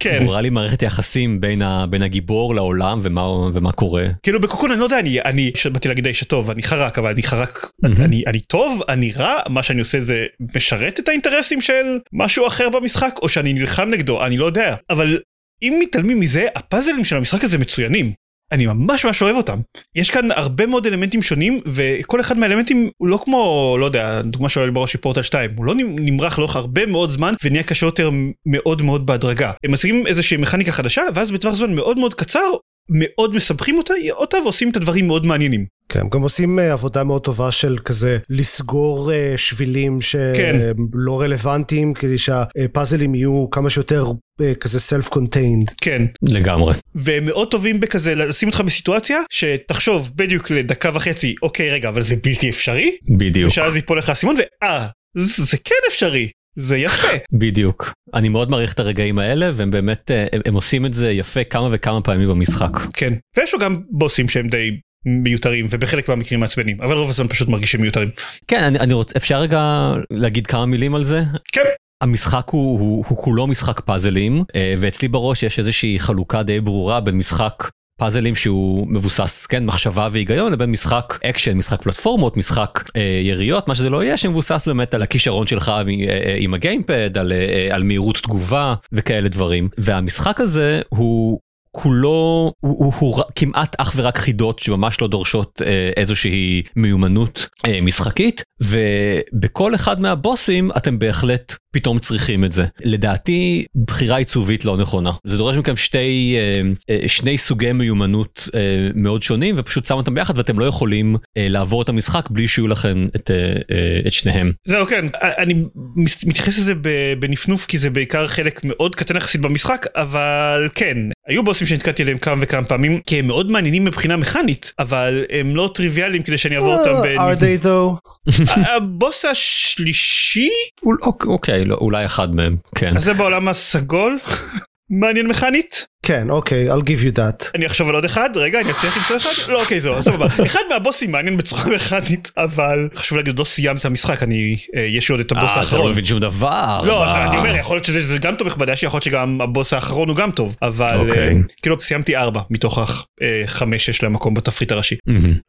כן. ברורה לי מערכת יחסים בין ה- בין הגיבור לעולם ומה ומה קורה. כאילו בקוקון אני לא יודע אני אני באתי להגיד האיש הטוב אני חרק אבל אני חרק. אני אני טוב אני רע מה שאני עושה זה משרת את האינטרסים של משהו אחר במשחק או שאני נלחם נגדו אני לא יודע אבל אם מתעלמים מזה הפאזלים של המשחק הזה מצוינים. אני ממש ממש אוהב אותם. יש כאן הרבה מאוד אלמנטים שונים וכל אחד מהאלמנטים הוא לא כמו לא יודע דוגמה שעולה לי בראש היא פורטל 2 הוא לא נמרח לאורך הרבה מאוד זמן ונהיה קשה יותר מאוד מאוד בהדרגה. הם מציגים איזושהי מכניקה חדשה ואז בטווח זמן מאוד מאוד קצר מאוד מסבכים אותה, אותה ועושים את הדברים מאוד מעניינים. כן, הם גם עושים אה, עבודה מאוד טובה של כזה לסגור אה, שבילים כן. שלא רלוונטיים, כדי שהפאזלים יהיו כמה שיותר אה, כזה self contained. כן. לגמרי. והם מאוד טובים בכזה לשים אותך בסיטואציה שתחשוב בדיוק לדקה וחצי אוקיי רגע אבל זה בלתי אפשרי בדיוק. ושאז ייפול לך האסימון ואה זה, זה כן אפשרי זה יפה <laughs> בדיוק. אני מאוד מעריך את הרגעים האלה והם באמת הם, הם עושים את זה יפה כמה וכמה פעמים במשחק. כן ויש לו גם בוסים שהם די מיותרים ובחלק מהמקרים מעצבנים אבל רוב הזמן פשוט מרגישים מיותרים. כן אני, אני רוצה אפשר רגע להגיד כמה מילים על זה. כן. המשחק הוא, הוא, הוא כולו משחק פאזלים אה, ואצלי בראש יש איזושהי חלוקה די ברורה בין משחק פאזלים שהוא מבוסס כן מחשבה והיגיון לבין משחק אקשן משחק פלטפורמות משחק אה, יריות מה שזה לא יהיה שמבוסס באמת על הכישרון שלך אה, אה, עם הגיימפד על, אה, על מהירות תגובה וכאלה דברים והמשחק הזה הוא. כולו הוא, הוא, הוא כמעט אך ורק חידות שממש לא דורשות אה, איזושהי מיומנות אה, משחקית ובכל אחד מהבוסים אתם בהחלט פתאום צריכים את זה. לדעתי בחירה עיצובית לא נכונה. זה דורש מכם שתי, אה, אה, שני סוגי מיומנות אה, מאוד שונים ופשוט שם אותם ביחד ואתם לא יכולים לעבור את המשחק בלי שיהיו לכם את, את שניהם. זהו כן אני מתייחס לזה בנפנוף כי זה בעיקר חלק מאוד קטן יחסית במשחק אבל כן היו בוסים שנתקעתי עליהם כמה וכמה פעמים כי הם מאוד מעניינים מבחינה מכנית אבל הם לא טריוויאליים כדי שאני אעבור אותם. are they though? <laughs> הבוס השלישי אול- אולי אחד מהם כן. אז זה בעולם הסגול מעניין מכנית כן, אוקיי, I'll give you that. אני אחשוב על עוד אחד רגע אני אצליח למצוא אחד לא אוקיי זהו סבבה <laughs> אחד מהבוסים מעניין בצורה מכנית אבל חשוב להגיד עוד לא סיימת את המשחק אני אה, יש לי עוד את הבוס אה, אתה לא האחרון. מבין שום דבר. לא? אני אומר, יכול להיות שזה זה גם תומך בדעה שיכול להיות שגם הבוס האחרון הוא גם טוב, אבל אוקיי. אה, כאילו סיימתי ארבע מתוך החמש שיש להם מקום בתפריט הראשי.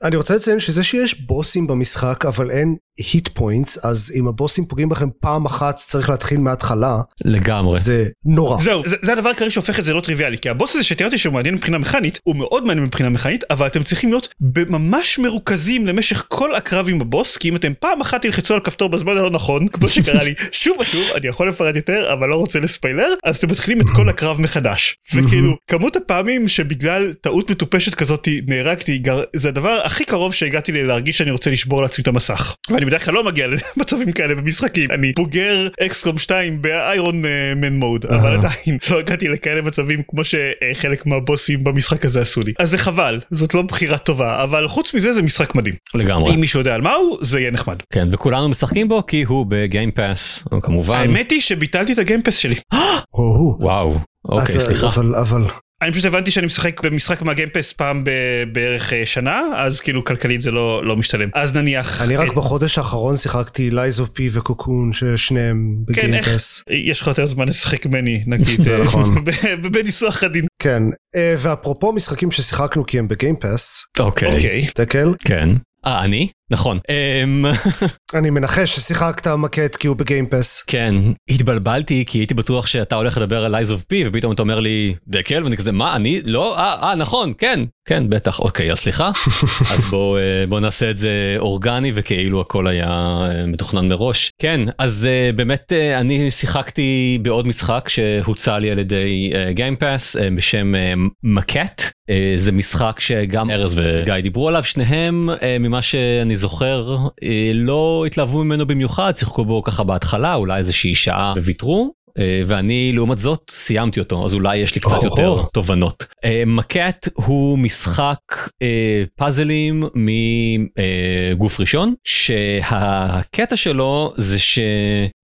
אני רוצה לציין שזה שיש בוסים במשחק אבל אין hit points, אז אם הבוסים פוגעים בכם פעם אחת צריך להתחיל מההתחלה, לגמרי. זה נורא. זהו, זה, זה הדבר העיקרי שהופך את זה לא טריוויאלי, כי הבוס הזה שתיארתי שהוא מעניין מבחינה מכנית, הוא מאוד מעניין מבחינה מכנית, אבל אתם צריכים להיות ממש מרוכזים למשך כל הקרב עם הבוס, כי אם אתם פעם אחת תלחצו על כפתור בזמן הלא נכון, כמו שקרה לי <laughs> שוב ושוב, אני יכול לפרט יותר, אבל לא רוצה לספיילר, אז אתם מתחילים את כל הקרב מחדש. וכאילו, כמות הפעמים שבגלל טעות מטופשת כזאת נהרגתי, גר... זה הדבר הכי קרוב שהגעתי לי להרגיש שאני רוצה לשבור לעצמי את המסך. ואני בדרך כלל לא מגיע למצבים כאלה במשחקים, אני בוגר אקסקום 2 באיירון מן מוד, אבל. עדיין לא הגעתי לכאלה מצבים כמו שחלק מהבוסים במשחק הזה עשו לי. אז זה חבל, זאת לא בחירה טובה, אבל חוץ מזה זה משחק מדהים. לגמרי. אם מישהו יודע על מה הוא, זה יהיה נחמד. כן וכולנו משחקים בו כי הוא בגיימפאס כמובן. האמת היא שביטלתי את הגיימפס שלי. <gasps> או, וואו. אוקיי סליחה. אבל, אבל, אני פשוט הבנתי שאני משחק במשחק מהגיימפס פעם ב- בערך אה, שנה, אז כאילו כלכלית זה לא לא משתלם. אז נניח... אני רק אה, בחודש האחרון שיחקתי Lies of P וקוקון ששניהם כן, איך- בגיימפס. יש לך יותר זמן לשחק ממני נגיד <laughs> זה אה, נכון. <laughs> בניסוח עדין. כן, ואפרופו משחקים ששיחקנו כי הם בגיימפס, אוקיי. אוקיי. תקל, כן. אה אני? נכון. אמ, <laughs> אני מנחש ששיחקת מקט כי הוא בגיימפס. כן. התבלבלתי כי הייתי בטוח שאתה הולך לדבר על Eyes of P ופתאום אתה אומר לי דקל ואני כזה מה אני? לא? אה אה נכון כן. כן בטח. אוקיי אז סליחה. <laughs> אז בוא אה, בוא נעשה את זה אורגני וכאילו הכל היה אה, מתוכנן מראש. כן אז באמת אני שיחקתי בעוד משחק שהוצע לי על ידי גיימפאס בשם מקט. זה משחק שגם ארז וגיא דיברו עליו שניהם ממה שאני זוכר אה, לא התלהבו ממנו במיוחד שיחקו בו ככה בהתחלה אולי איזושהי שעה וויתרו. אה, ואני לעומת זאת סיימתי אותו אז אולי יש לי קצת או-הו. יותר תובנות. אה, מקט הוא משחק פאזלים מגוף ראשון שהקטע שלו זה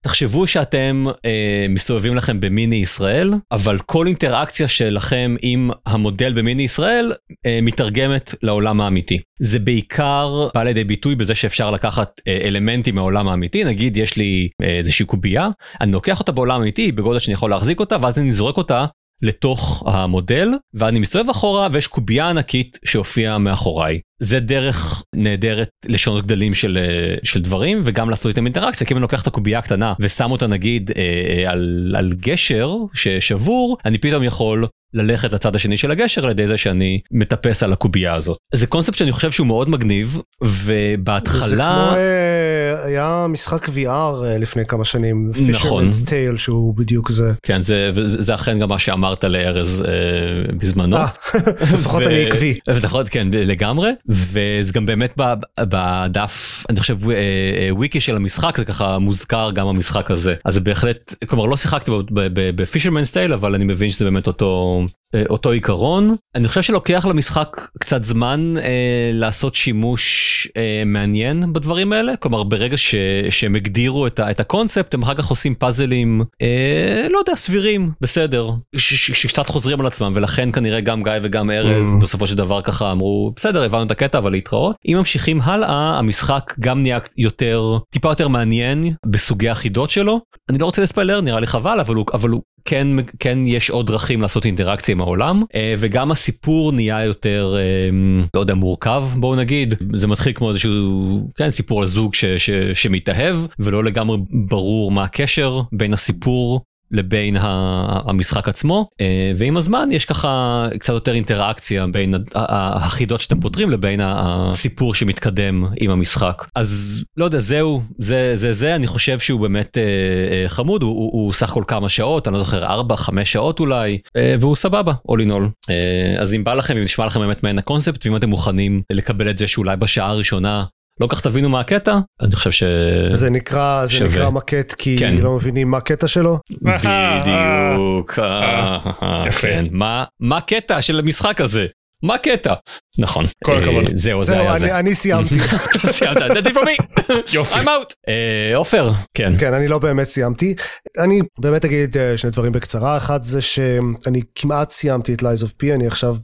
תחשבו שאתם אה, מסתובבים לכם במיני ישראל, אבל כל אינטראקציה שלכם עם המודל במיני ישראל אה, מתרגמת לעולם האמיתי. זה בעיקר בא לידי ביטוי בזה שאפשר לקחת אה, אלמנטים מהעולם האמיתי, נגיד יש לי אה, איזושהי קובייה, אני לוקח אותה בעולם האמיתי בגודל שאני יכול להחזיק אותה, ואז אני זורק אותה לתוך המודל ואני מסתובב אחורה ויש קובייה ענקית שהופיעה מאחוריי. זה דרך נהדרת לשנות גדלים של, אה, של דברים וגם לעשות איתם אינטראקציה כי אם אני לוקח את הקובייה הקטנה ושם אותה נגיד אה, אה, על, על גשר ששבור אני פתאום יכול ללכת לצד השני של הגשר על ידי זה שאני מטפס על הקובייה הזאת. זה קונספט שאני חושב שהוא מאוד מגניב ובהתחלה זה כמו אה, היה משחק VR אה, לפני כמה שנים, נכון. Fisherman's Tale שהוא בדיוק זה. כן זה זה, זה אכן גם מה שאמרת לארז אה, בזמנו. אה, <laughs> לפחות אני עקבי. לפחות כן לגמרי וזה גם באמת ב- בדף אני חושב וויקי של המשחק זה ככה מוזכר גם המשחק הזה אז זה בהחלט כלומר לא שיחקתי בפישרמן סטייל אבל אני מבין שזה באמת אותו אותו עיקרון. אני חושב שלוקח למשחק קצת זמן אה, לעשות שימוש אה, מעניין בדברים האלה. כלומר ברגע ש, שהם הגדירו את, ה, את הקונספט הם אחר כך עושים פאזלים אה, לא יודע סבירים. בסדר. שקצת חוזרים על עצמם ולכן כנראה גם גיא וגם ארז Mm. בסופו של דבר ככה אמרו בסדר הבנו את הקטע אבל להתראות. אם ממשיכים הלאה המשחק גם נהיה יותר טיפה יותר מעניין בסוגי החידות שלו. אני לא רוצה לספיילר נראה לי חבל אבל הוא אבל הוא כן כן יש עוד דרכים לעשות אינטראקציה עם העולם אה, וגם הסיפור נהיה יותר אה, לא יודע מורכב בואו נגיד. זה מתחיל כמו איזשהו כן סיפור על זוג ש, ש, שמתאהב ולא לגמרי ברור מה הקשר בין הסיפור לבין המשחק עצמו אה, ועם הזמן יש ככה קצת יותר אינטראקציה בין החידות שאתם פותרים לבין הסיפור שמתקדם עם המשחק. אז לא יודע זהו זה זה זה אני חושב שהוא באמת אה, אה, חמוד הוא, הוא, הוא סך הכל כמה שעות אני לא זוכר 4 5 שעות אולי והוא סבבה all. אה, אז אם בא לכם אם נשמע לכם באמת מעין הקונספט ואם אתם מוכנים לקבל את זה שאולי בשעה הראשונה לא כך תבינו מה הקטע אני חושב ש... זה נקרא זה שווה. נקרא מקט כי כן. לא מבינים מה הקטע שלו. בדיוק, אה, יפה. כן. מה מה הקטע של המשחק הזה? מה הקטע? נכון. כל הכבוד. אה, זהו, זה זהו היה אני- זה. אני סיימתי. <laughs> סיימת, that's it for me. יופי. I'm out. אה, עופר, כן. כן אני לא באמת סיימתי. אני באמת אגיד אה, שני דברים בקצרה אחד זה שאני כמעט סיימתי את Lies of P אני עכשיו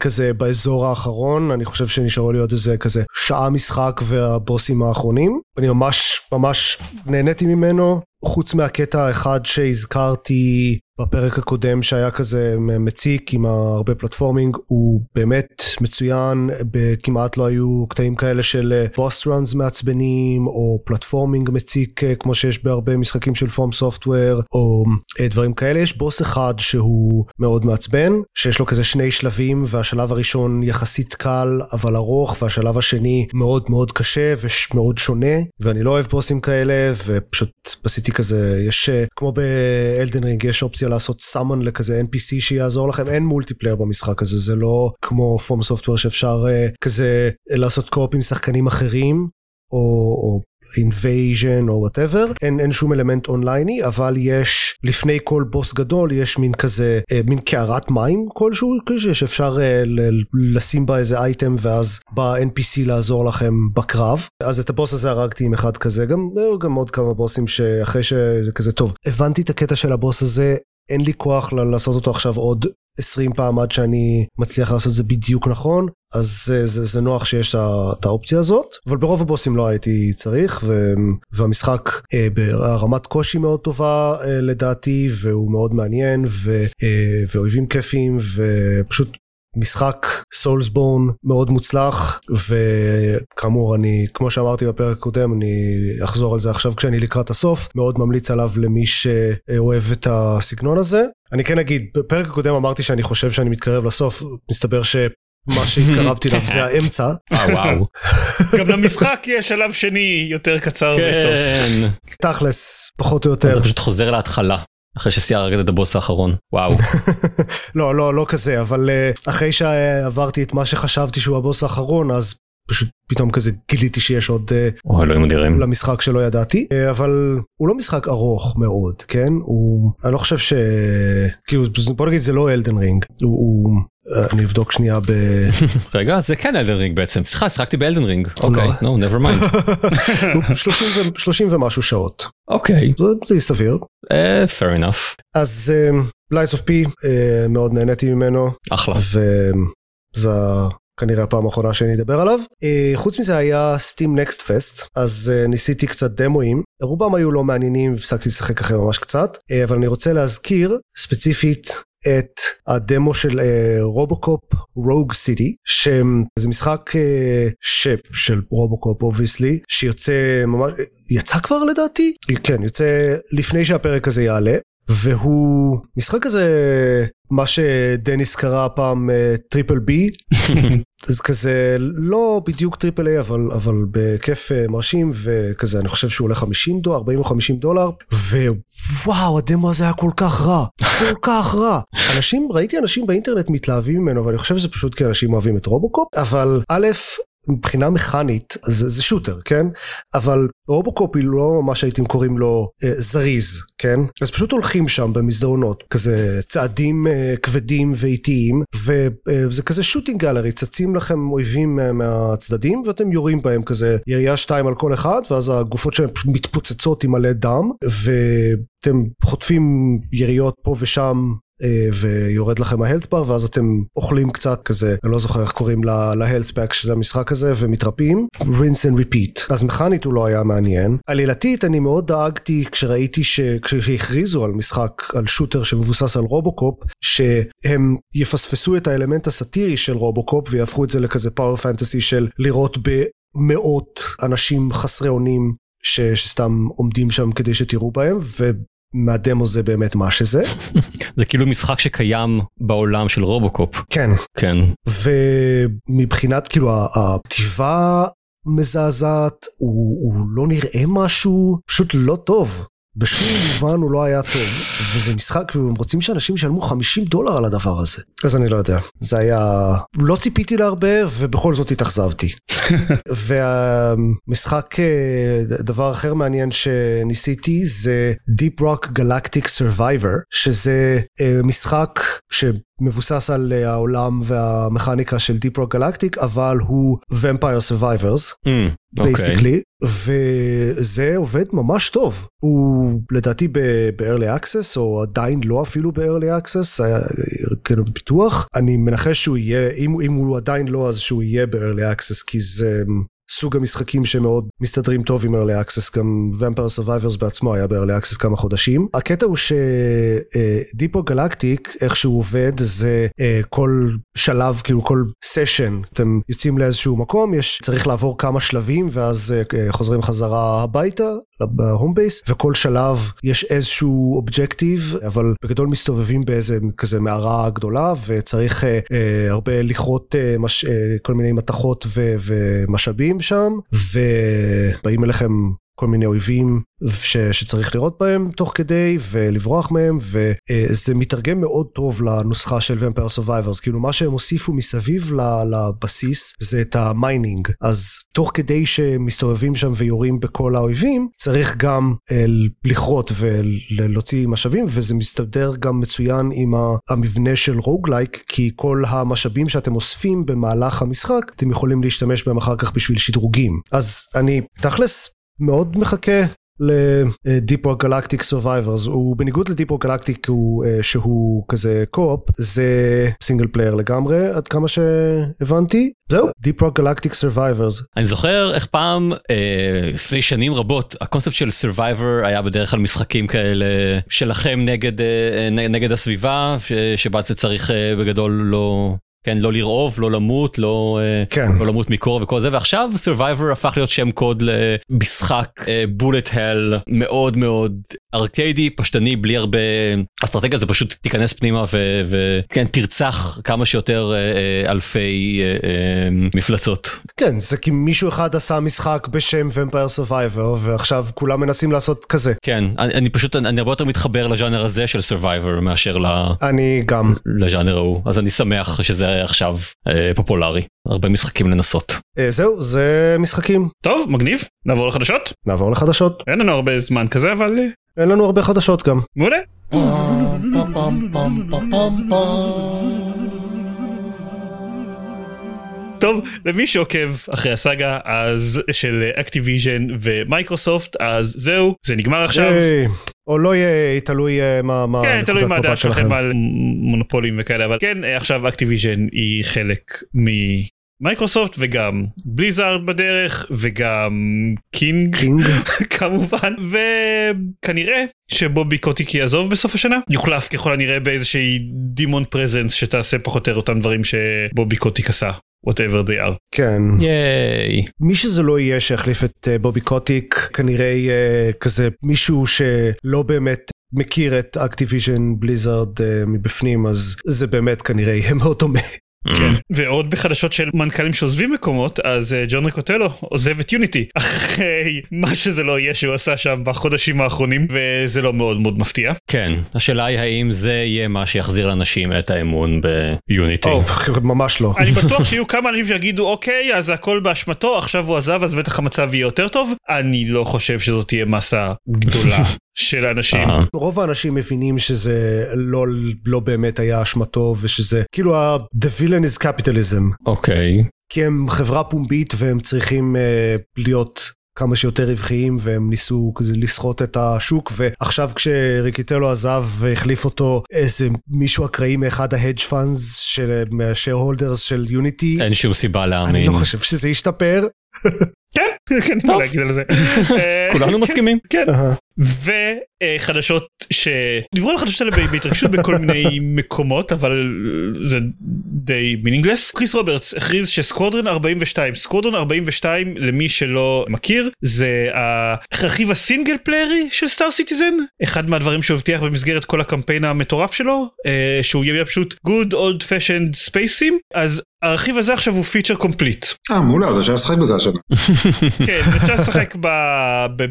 כזה באזור האחרון אני חושב שנשארו לי עוד איזה כזה שעה משחק והבוסים האחרונים אני ממש ממש נהניתי ממנו חוץ מהקטע האחד שהזכרתי בפרק הקודם שהיה כזה מציק עם הרבה פלטפורמינג הוא באמת מצוין כמעט לא היו קטעים כאלה של בוס ראנס מעצבנים או פלטפורמינג מציק אה, כמו שיש בהרבה משחקים של פורם סופטוור או אה, דברים כאלה. יש בוס אחד שהוא מאוד מעצבן שיש לו כזה שני שלבים והשלב הראשון יחסית קל אבל ארוך והשלב השני מאוד מאוד קשה ומאוד שונה. ואני לא אוהב בוסים כאלה ופשוט עשיתי כזה יש אה, כמו ב Elden Ring יש אופציה לעשות summon לכזה NPC שיעזור לכם. אין multiplayer במשחק הזה זה לא כמו FromSoftware שאפשר אה, כזה אה, לעשות co-op עם שחקנים אחרים או, או invasion או whatever אין, אין שום אלמנט אונלייני אבל יש לפני כל בוס גדול יש מין כזה אה, מין קערת מים כלשהו כזה שאפשר אה, ל- לשים בה איזה אייטם ואז בא NPC לעזור לכם בקרב. אז את הבוס הזה הרגתי עם אחד כזה גם, היו גם עוד כמה בוסים שאחרי שזה כזה טוב הבנתי את הקטע של הבוס הזה אין לי כוח לעשות אותו עכשיו עוד 20 פעם עד שאני מצליח לעשות את זה בדיוק נכון אז זה, זה, זה נוח שיש את האופציה הזאת אבל ברוב הבוסים לא הייתי צריך ו, והמשחק אה, ברמת קושי מאוד טובה אה, לדעתי והוא מאוד מעניין ו, אה, ואויבים כיפיים ופשוט משחק סולסבורן מאוד מוצלח וכאמור אני כמו שאמרתי בפרק הקודם אני אחזור על זה עכשיו כשאני לקראת הסוף מאוד ממליץ עליו למי שאוהב את הסגנון הזה אני כן אגיד בפרק הקודם אמרתי שאני חושב שאני מתקרב לסוף מסתבר שמה <laughs> שהתקרבתי אליו זה האמצע אה וואו. <laughs> גם למשחק יש שלב שני יותר קצר וטוב. כן. תכלס פחות או יותר אתה פשוט חוזר להתחלה. אחרי שסיירת את הבוס האחרון. וואו. <laughs> לא לא לא כזה אבל אה, אחרי שעברתי את מה שחשבתי שהוא הבוס האחרון אז פשוט פתאום כזה גיליתי שיש עוד אה, או אלוהים אדירים. למשחק שלא ידעתי, אה, אבל הוא לא משחק ארוך מאוד, כן? הוא, אני לא חושב ש... כאילו, בוא נגיד זה לא Elden Ring, הוא... הוא... אני אבדוק שנייה ב... <laughs> רגע זה כן Elden Ring בעצם. סליחה שיחקתי ב Elden Ring אוקיי לא. no never mind. <laughs> הוא 30 ו- 30 ומשהו שעות, אוקיי. זה סביר. אה, fair enough. אז Lies of P, מאוד נהניתי ממנו, אחלה. וזה כנראה הפעם האחרונה שאני אדבר עליו. אה, חוץ מזה היה Steam Next Fest, אז אה, ניסיתי קצת דמואים, רובם היו לא מעניינים והפסקתי לשחק אחרי ממש קצת, אבל אני רוצה להזכיר ספציפית את הדמו של RoboCop Rogue City שזה משחק אה, FPS של RoboCop obviously שיוצא ממש יצא כבר לדעתי? כן יוצא לפני שהפרק הזה יעלה והוא משחק כזה מה שדניס קרא פעם triple B. <laughs> אז כזה לא בדיוק triple A אבל אבל בכיף אה, מרשים וכזה אני חושב שהוא עולה 50 דולר 40 או 50 דולר ווואו הדמו הזה היה כל כך רע כל <laughs> כך רע. אנשים ראיתי אנשים באינטרנט מתלהבים ממנו ואני חושב שזה פשוט כי אנשים אוהבים את רובוקופ אבל א' מבחינה מכנית זה, זה shooter כן? אבל רובוקופ היא לא מה שהייתם קוראים לו אה, זריז כן? אז פשוט הולכים שם במסדרונות כזה צעדים אה, כבדים ואיטיים וזה אה, כזה shooting gallery צצים לכם אויבים אה, מהצדדים ואתם יורים בהם כזה ירייה שתיים על כל אחד ואז הגופות שלהם מתפוצצות עם מלא דם ואתם חוטפים יריות פה ושם ויורד לכם ה health bar ואז אתם אוכלים קצת כזה אני לא זוכר איך קוראים ל health pack של המשחק הזה ומתרפאים. Rinse and repeat. אז מכנית הוא לא היה מעניין. עלילתית אני מאוד דאגתי כשראיתי כשהכריזו על משחק על shooter שמבוסס על רובוקופ שהם יפספסו את האלמנט הסאטירי של רובוקופ ויהפכו את זה לכזה power fantasy של לירות במאות אנשים חסרי אונים ש, שסתם עומדים שם כדי שתירו בהם מהדמו זה באמת מה שזה. <laughs> זה כאילו משחק שקיים בעולם של רובוקופ. כן. כן. ומבחינת כאילו הכתיבה מזעזעת, הוא, הוא לא נראה משהו, פשוט לא טוב. בשום מובן הוא לא היה טוב, וזה משחק, והם רוצים שאנשים ישלמו 50 דולר על הדבר הזה. אז אני לא יודע, זה היה... לא ציפיתי להרבה, ובכל זאת התאכזבתי. <laughs> והמשחק, דבר אחר מעניין שניסיתי זה Deep Rock Galactic Survivor, שזה משחק ש... מבוסס על העולם והמכניקה של Deep Rock Galactic, אבל הוא Vampire Survivors, בייסיקלי, mm, okay. וזה עובד ממש טוב. הוא לדעתי ב-early access, או עדיין לא אפילו ב-early access, היה כאילו בפיתוח. אני מנחש שהוא יהיה, אם, אם הוא עדיין לא, אז שהוא יהיה ב-early access, כי זה סוג המשחקים שמאוד מסתדרים טוב עם early access, גם Vampire Survivors בעצמו היה ב-early access כמה חודשים. הקטע הוא ש Deep Rock Galactic, איך שהוא עובד, זה אה, כל שלב, כאילו כל סשן, אתם יוצאים לאיזשהו מקום, יש, צריך לעבור כמה שלבים, ואז אה, חוזרים חזרה הביתה, ב home base, וכל שלב יש איזשהו objective, אבל בגדול מסתובבים באיזה כזה מערה גדולה, וצריך אה, אה, הרבה לכרות אה, אה, כל מיני מתכות ומשאבים שם, ובאים אליכם כל מיני אויבים ש, שצריך לירות בהם תוך כדי ולברוח מהם וזה מתרגם מאוד טוב לנוסחה של Vampire Survivors כאילו מה שהם הוסיפו מסביב לבסיס זה את ה mining. אז תוך כדי שמסתובבים שם ויורים בכל האויבים צריך גם לכרות ולהוציא משאבים וזה מסתדר גם מצוין עם המבנה של roguelike כי כל המשאבים שאתם אוספים במהלך המשחק אתם יכולים להשתמש בהם אחר כך בשביל שדרוגים. אז אני תכלס מאוד מחכה ל Deep Rock Galactic Survivors הוא בניגוד ל Deep Rock Galactic הוא שהוא כזה co-op זה single player לגמרי עד כמה שהבנתי זהו Deep Rock Galactic Survivors. אני זוכר איך פעם אה, לפני שנים רבות הקונספט של survivor היה בדרך כלל משחקים כאלה שלכם נגד אה, נגד הסביבה שבה אתה צריך אה, בגדול לא כן לא לרעוב לא למות לא כן. לא למות מקור וכל זה ועכשיו survivor הפך להיות שם קוד למשחק בולט הל מאוד מאוד ארקיידי פשטני בלי הרבה אסטרטגיה זה פשוט תיכנס פנימה וכן תרצח כמה שיותר אלפי מפלצות. כן זה כי מישהו אחד עשה משחק בשם Vampire Survivor ועכשיו כולם מנסים לעשות כזה. כן אני, אני פשוט אני הרבה יותר מתחבר לז'אנר הזה של survivor מאשר ל... אני גם. לז'אנר ההוא אז אני שמח שזה זה עכשיו אה, פופולרי הרבה משחקים לנסות. אה, זהו, זה משחקים. טוב מגניב נעבור לחדשות נעבור לחדשות. אין לנו הרבה זמן כזה אבל אה, אין לנו הרבה חדשות גם. מעולה. טוב למי שעוקב אחרי הסאגה אז של Activision ו Microsoft אז זהו זה נגמר עכשיו. היי, או לא יהיה, תלוי אה, מה... מה כן, תלוי נקודת מה הדעה מבט שלכם על מונופולים וכאלה, אבל כן, עכשיו Activision היא חלק ממייקרוסופט וגם Blizzard בדרך וגם King King? <laughs> כמובן וכנראה שבובי קוטיק יעזוב בסוף השנה יוחלף ככל הנראה באיזושהי demon presence שתעשה פחות או יותר אותם דברים שבובי קוטיק עשה. Whatever they are. כן. ייי. מי שזה לא יהיה שיחליף את אה, בובי קוטיק, כנראה יהיה כזה מישהו שלא באמת מכיר את Activision Blizzard אה, מבפנים, אז זה באמת כנראה יהיה מאוד דומה. כן. ועוד בחדשות של מנכ"לים שעוזבים מקומות אז אה, ג'ון ריקוטלו עוזב את יוניטי <laughs> אחרי מה שזה לא יהיה שהוא עשה שם בחודשים האחרונים וזה לא מאוד מאוד מפתיע. כן השאלה היא האם זה יהיה מה שיחזיר לאנשים את האמון ביוניטי. או. ממש לא. אני <laughs> בטוח שיהיו כמה אנשים שיגידו אוקיי אז הכל באשמתו עכשיו הוא עזב אז בטח המצב יהיה יותר טוב אני לא חושב שזאת תהיה מסה גדולה <laughs> של אנשים. אה, רוב האנשים מבינים שזה לא, לא באמת היה אשמתו ושזה כאילו ה- the villain is capitalism אוקיי. כי הם חברה פומבית והם צריכים uh, להיות כמה שיותר רווחיים והם ניסו כזה לסחוט את השוק ועכשיו כשריקיטלו עזב והחליף אותו איזה מישהו אקראי מאחד ההדג' פאנס של מהשאר הולדרס של יוניטי אין שום סיבה אני להאמין. לא חושב שזה ישתפר. כן, אין מה להגיד על זה. <laughs> אה, כולנו מסכימים. כן. וחדשות שדיברו על החדשות האלה בהתרגשות בכל מיני מקומות אבל זה די meaningless. קריס רוברטס הכריז ש Squadron 42 Squadron 42 למי שלא מכיר זה הרכיב ה single player י של Star Citizen אחד מהדברים שהוא הבטיח במסגרת כל הקמפיין המטורף שלו אה, שהוא יהיה פשוט good old fashioned space sim אז הרכיב הזה עכשיו הוא feature complete. אה מעולה אז אפשר לשחק בזה השנה. כן, אפשר לשחק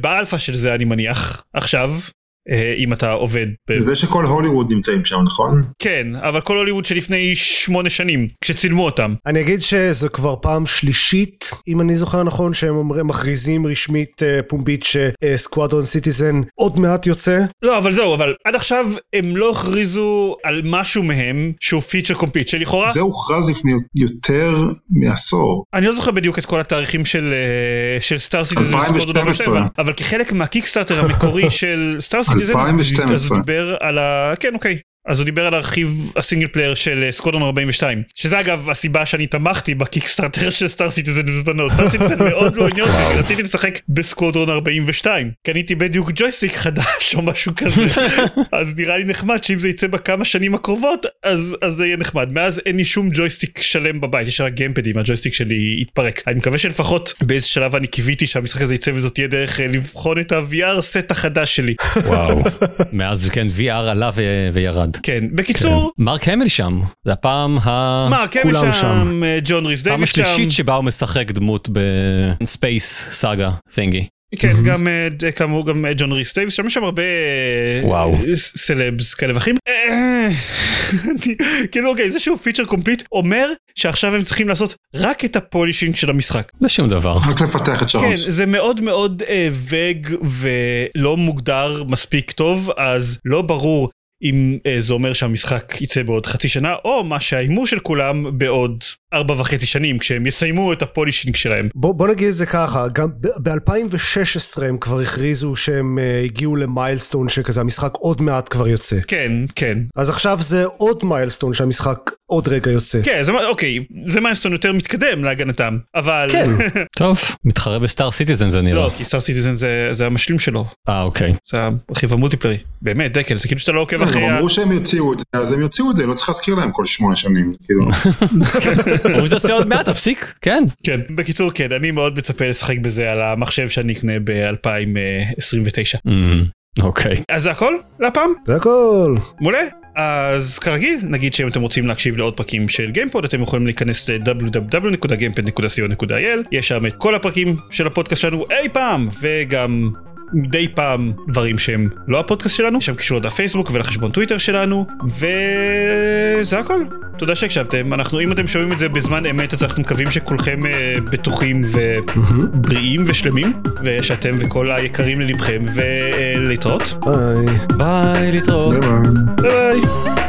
באלפא של זה אני מניח עכשיו אם אתה עובד. ב- זה שכל הוליווד נמצאים שם נכון? כן, אבל כל הוליווד שלפני שמונה שנים כשצילמו אותם. אני אגיד שזה כבר פעם שלישית, אם אני זוכר נכון, שהם אומרים, מכריזים רשמית אה, פומבית ש Squadron Citizen עוד מעט יוצא. לא אבל זהו אבל עד עכשיו הם לא הכריזו על משהו מהם שהוא feature complete שלכאורה זה הוכרז לפני יותר מעשור. אני לא זוכר בדיוק את כל התאריכים של אה, של Star Citizen 2012. אבל כחלק מה Kickstarter המקורי של Star Citizen 2012. אז הוא דיבר על ה... כן אוקיי. אז הוא דיבר על הרכיב ה single player של Squadron 42 שזה אגב הסיבה שאני תמכתי ב Kickstarter של Star Citizen בזמנו. Star Citizen <laughs> מאוד לא עניין אותי רציתי לשחק ב Squadron 42 קניתי בדיוק ג'ויסטיק חדש או משהו כזה. <laughs> אז נראה לי נחמד שאם זה יצא בכמה שנים הקרובות אז אז זה יהיה נחמד. מאז אין לי שום ג'ויסטיק שלם בבית יש רק גיימפדים הג'ויסטיק שלי יתפרק. אני מקווה שלפחות באיזה שלב אני קיוויתי שהמשחק הזה יצא וזאת תהיה דרך אה, לבחון את ה-VR סט החדש שלי. וואו. מאז כן VR עלה ו- כן בקיצור מרק המל שם זה הפעם ה... כן כולם שם שם. אה, ג'ון ריס פעם דייוויס שם השלישית שבה הוא משחק דמות בספייס סאגה תינגי. כן גם אה, כאמור גם אה, ג'ון ריס דייוויס שם יש שם הרבה וואו. סלבס כאלה ואחרים <laughs> כאילו אוקיי זה שהוא פיצ'ר קומפליט אומר שעכשיו הם צריכים לעשות רק את הפולישינג של המשחק. זה שום דבר. רק לפתח את כן שרונס. זה מאוד מאוד וג ולא מוגדר מספיק טוב אז לא ברור אם אה, זה אומר שהמשחק יצא בעוד חצי שנה או מה שההימור של כולם בעוד ארבע וחצי שנים כשהם יסיימו את הפולישינג שלהם. בוא, בוא נגיד את זה ככה, גם ב-2016 הם כבר הכריזו שהם uh, הגיעו למיילסטון שכזה, המשחק עוד מעט כבר יוצא. כן כן אז עכשיו זה עוד מיילסטון שהמשחק עוד רגע יוצא. כן זה אוקיי זה milestone יותר מתקדם להגנתם אבל כן. <laughs> טוב מתחרה ב Star Citizen זה נראה. לא כי Star Citizen זה זה המשלים שלו אה אוקיי. זה הרכיב ה multiplayer י באמת דקל זה כאילו שאתה לא עוקב הם אחרי ה... אמרו שהם יוציאו את זה אז הם יוציאו את זה לא צריך להזכיר להם כל שמונה שנים. כאילו. <laughs> אומרים שתעשה עוד מעט תפסיק כן. כן בקיצור כן אני מאוד מצפה לשחק בזה על המחשב שאני אקנה ב-2029 אמ, אוקיי. אז זה הכל להפעם זה הכל. מעולה אז כרגיל נגיד שאם אתם רוצים להקשיב לעוד פרקים של גיימפוד אתם יכולים להיכנס ל- www.gamepod.co.il יש שם את כל הפרקים של הפודקאסט שלנו אי פעם וגם מדי פעם דברים שהם לא הפודקאסט שלנו, יש שם קישור לדף פייסבוק ולחשבון טוויטר שלנו, וזה הכל. תודה שהקשבתם, אנחנו אם אתם שומעים את זה בזמן אמת אז אנחנו מקווים שכולכם אה, בטוחים ובריאים ושלמים, ושאתם וכל היקרים ללבכם, ולהתראות. ביי. ביי להתראות. ביי ביי. ביי ביי.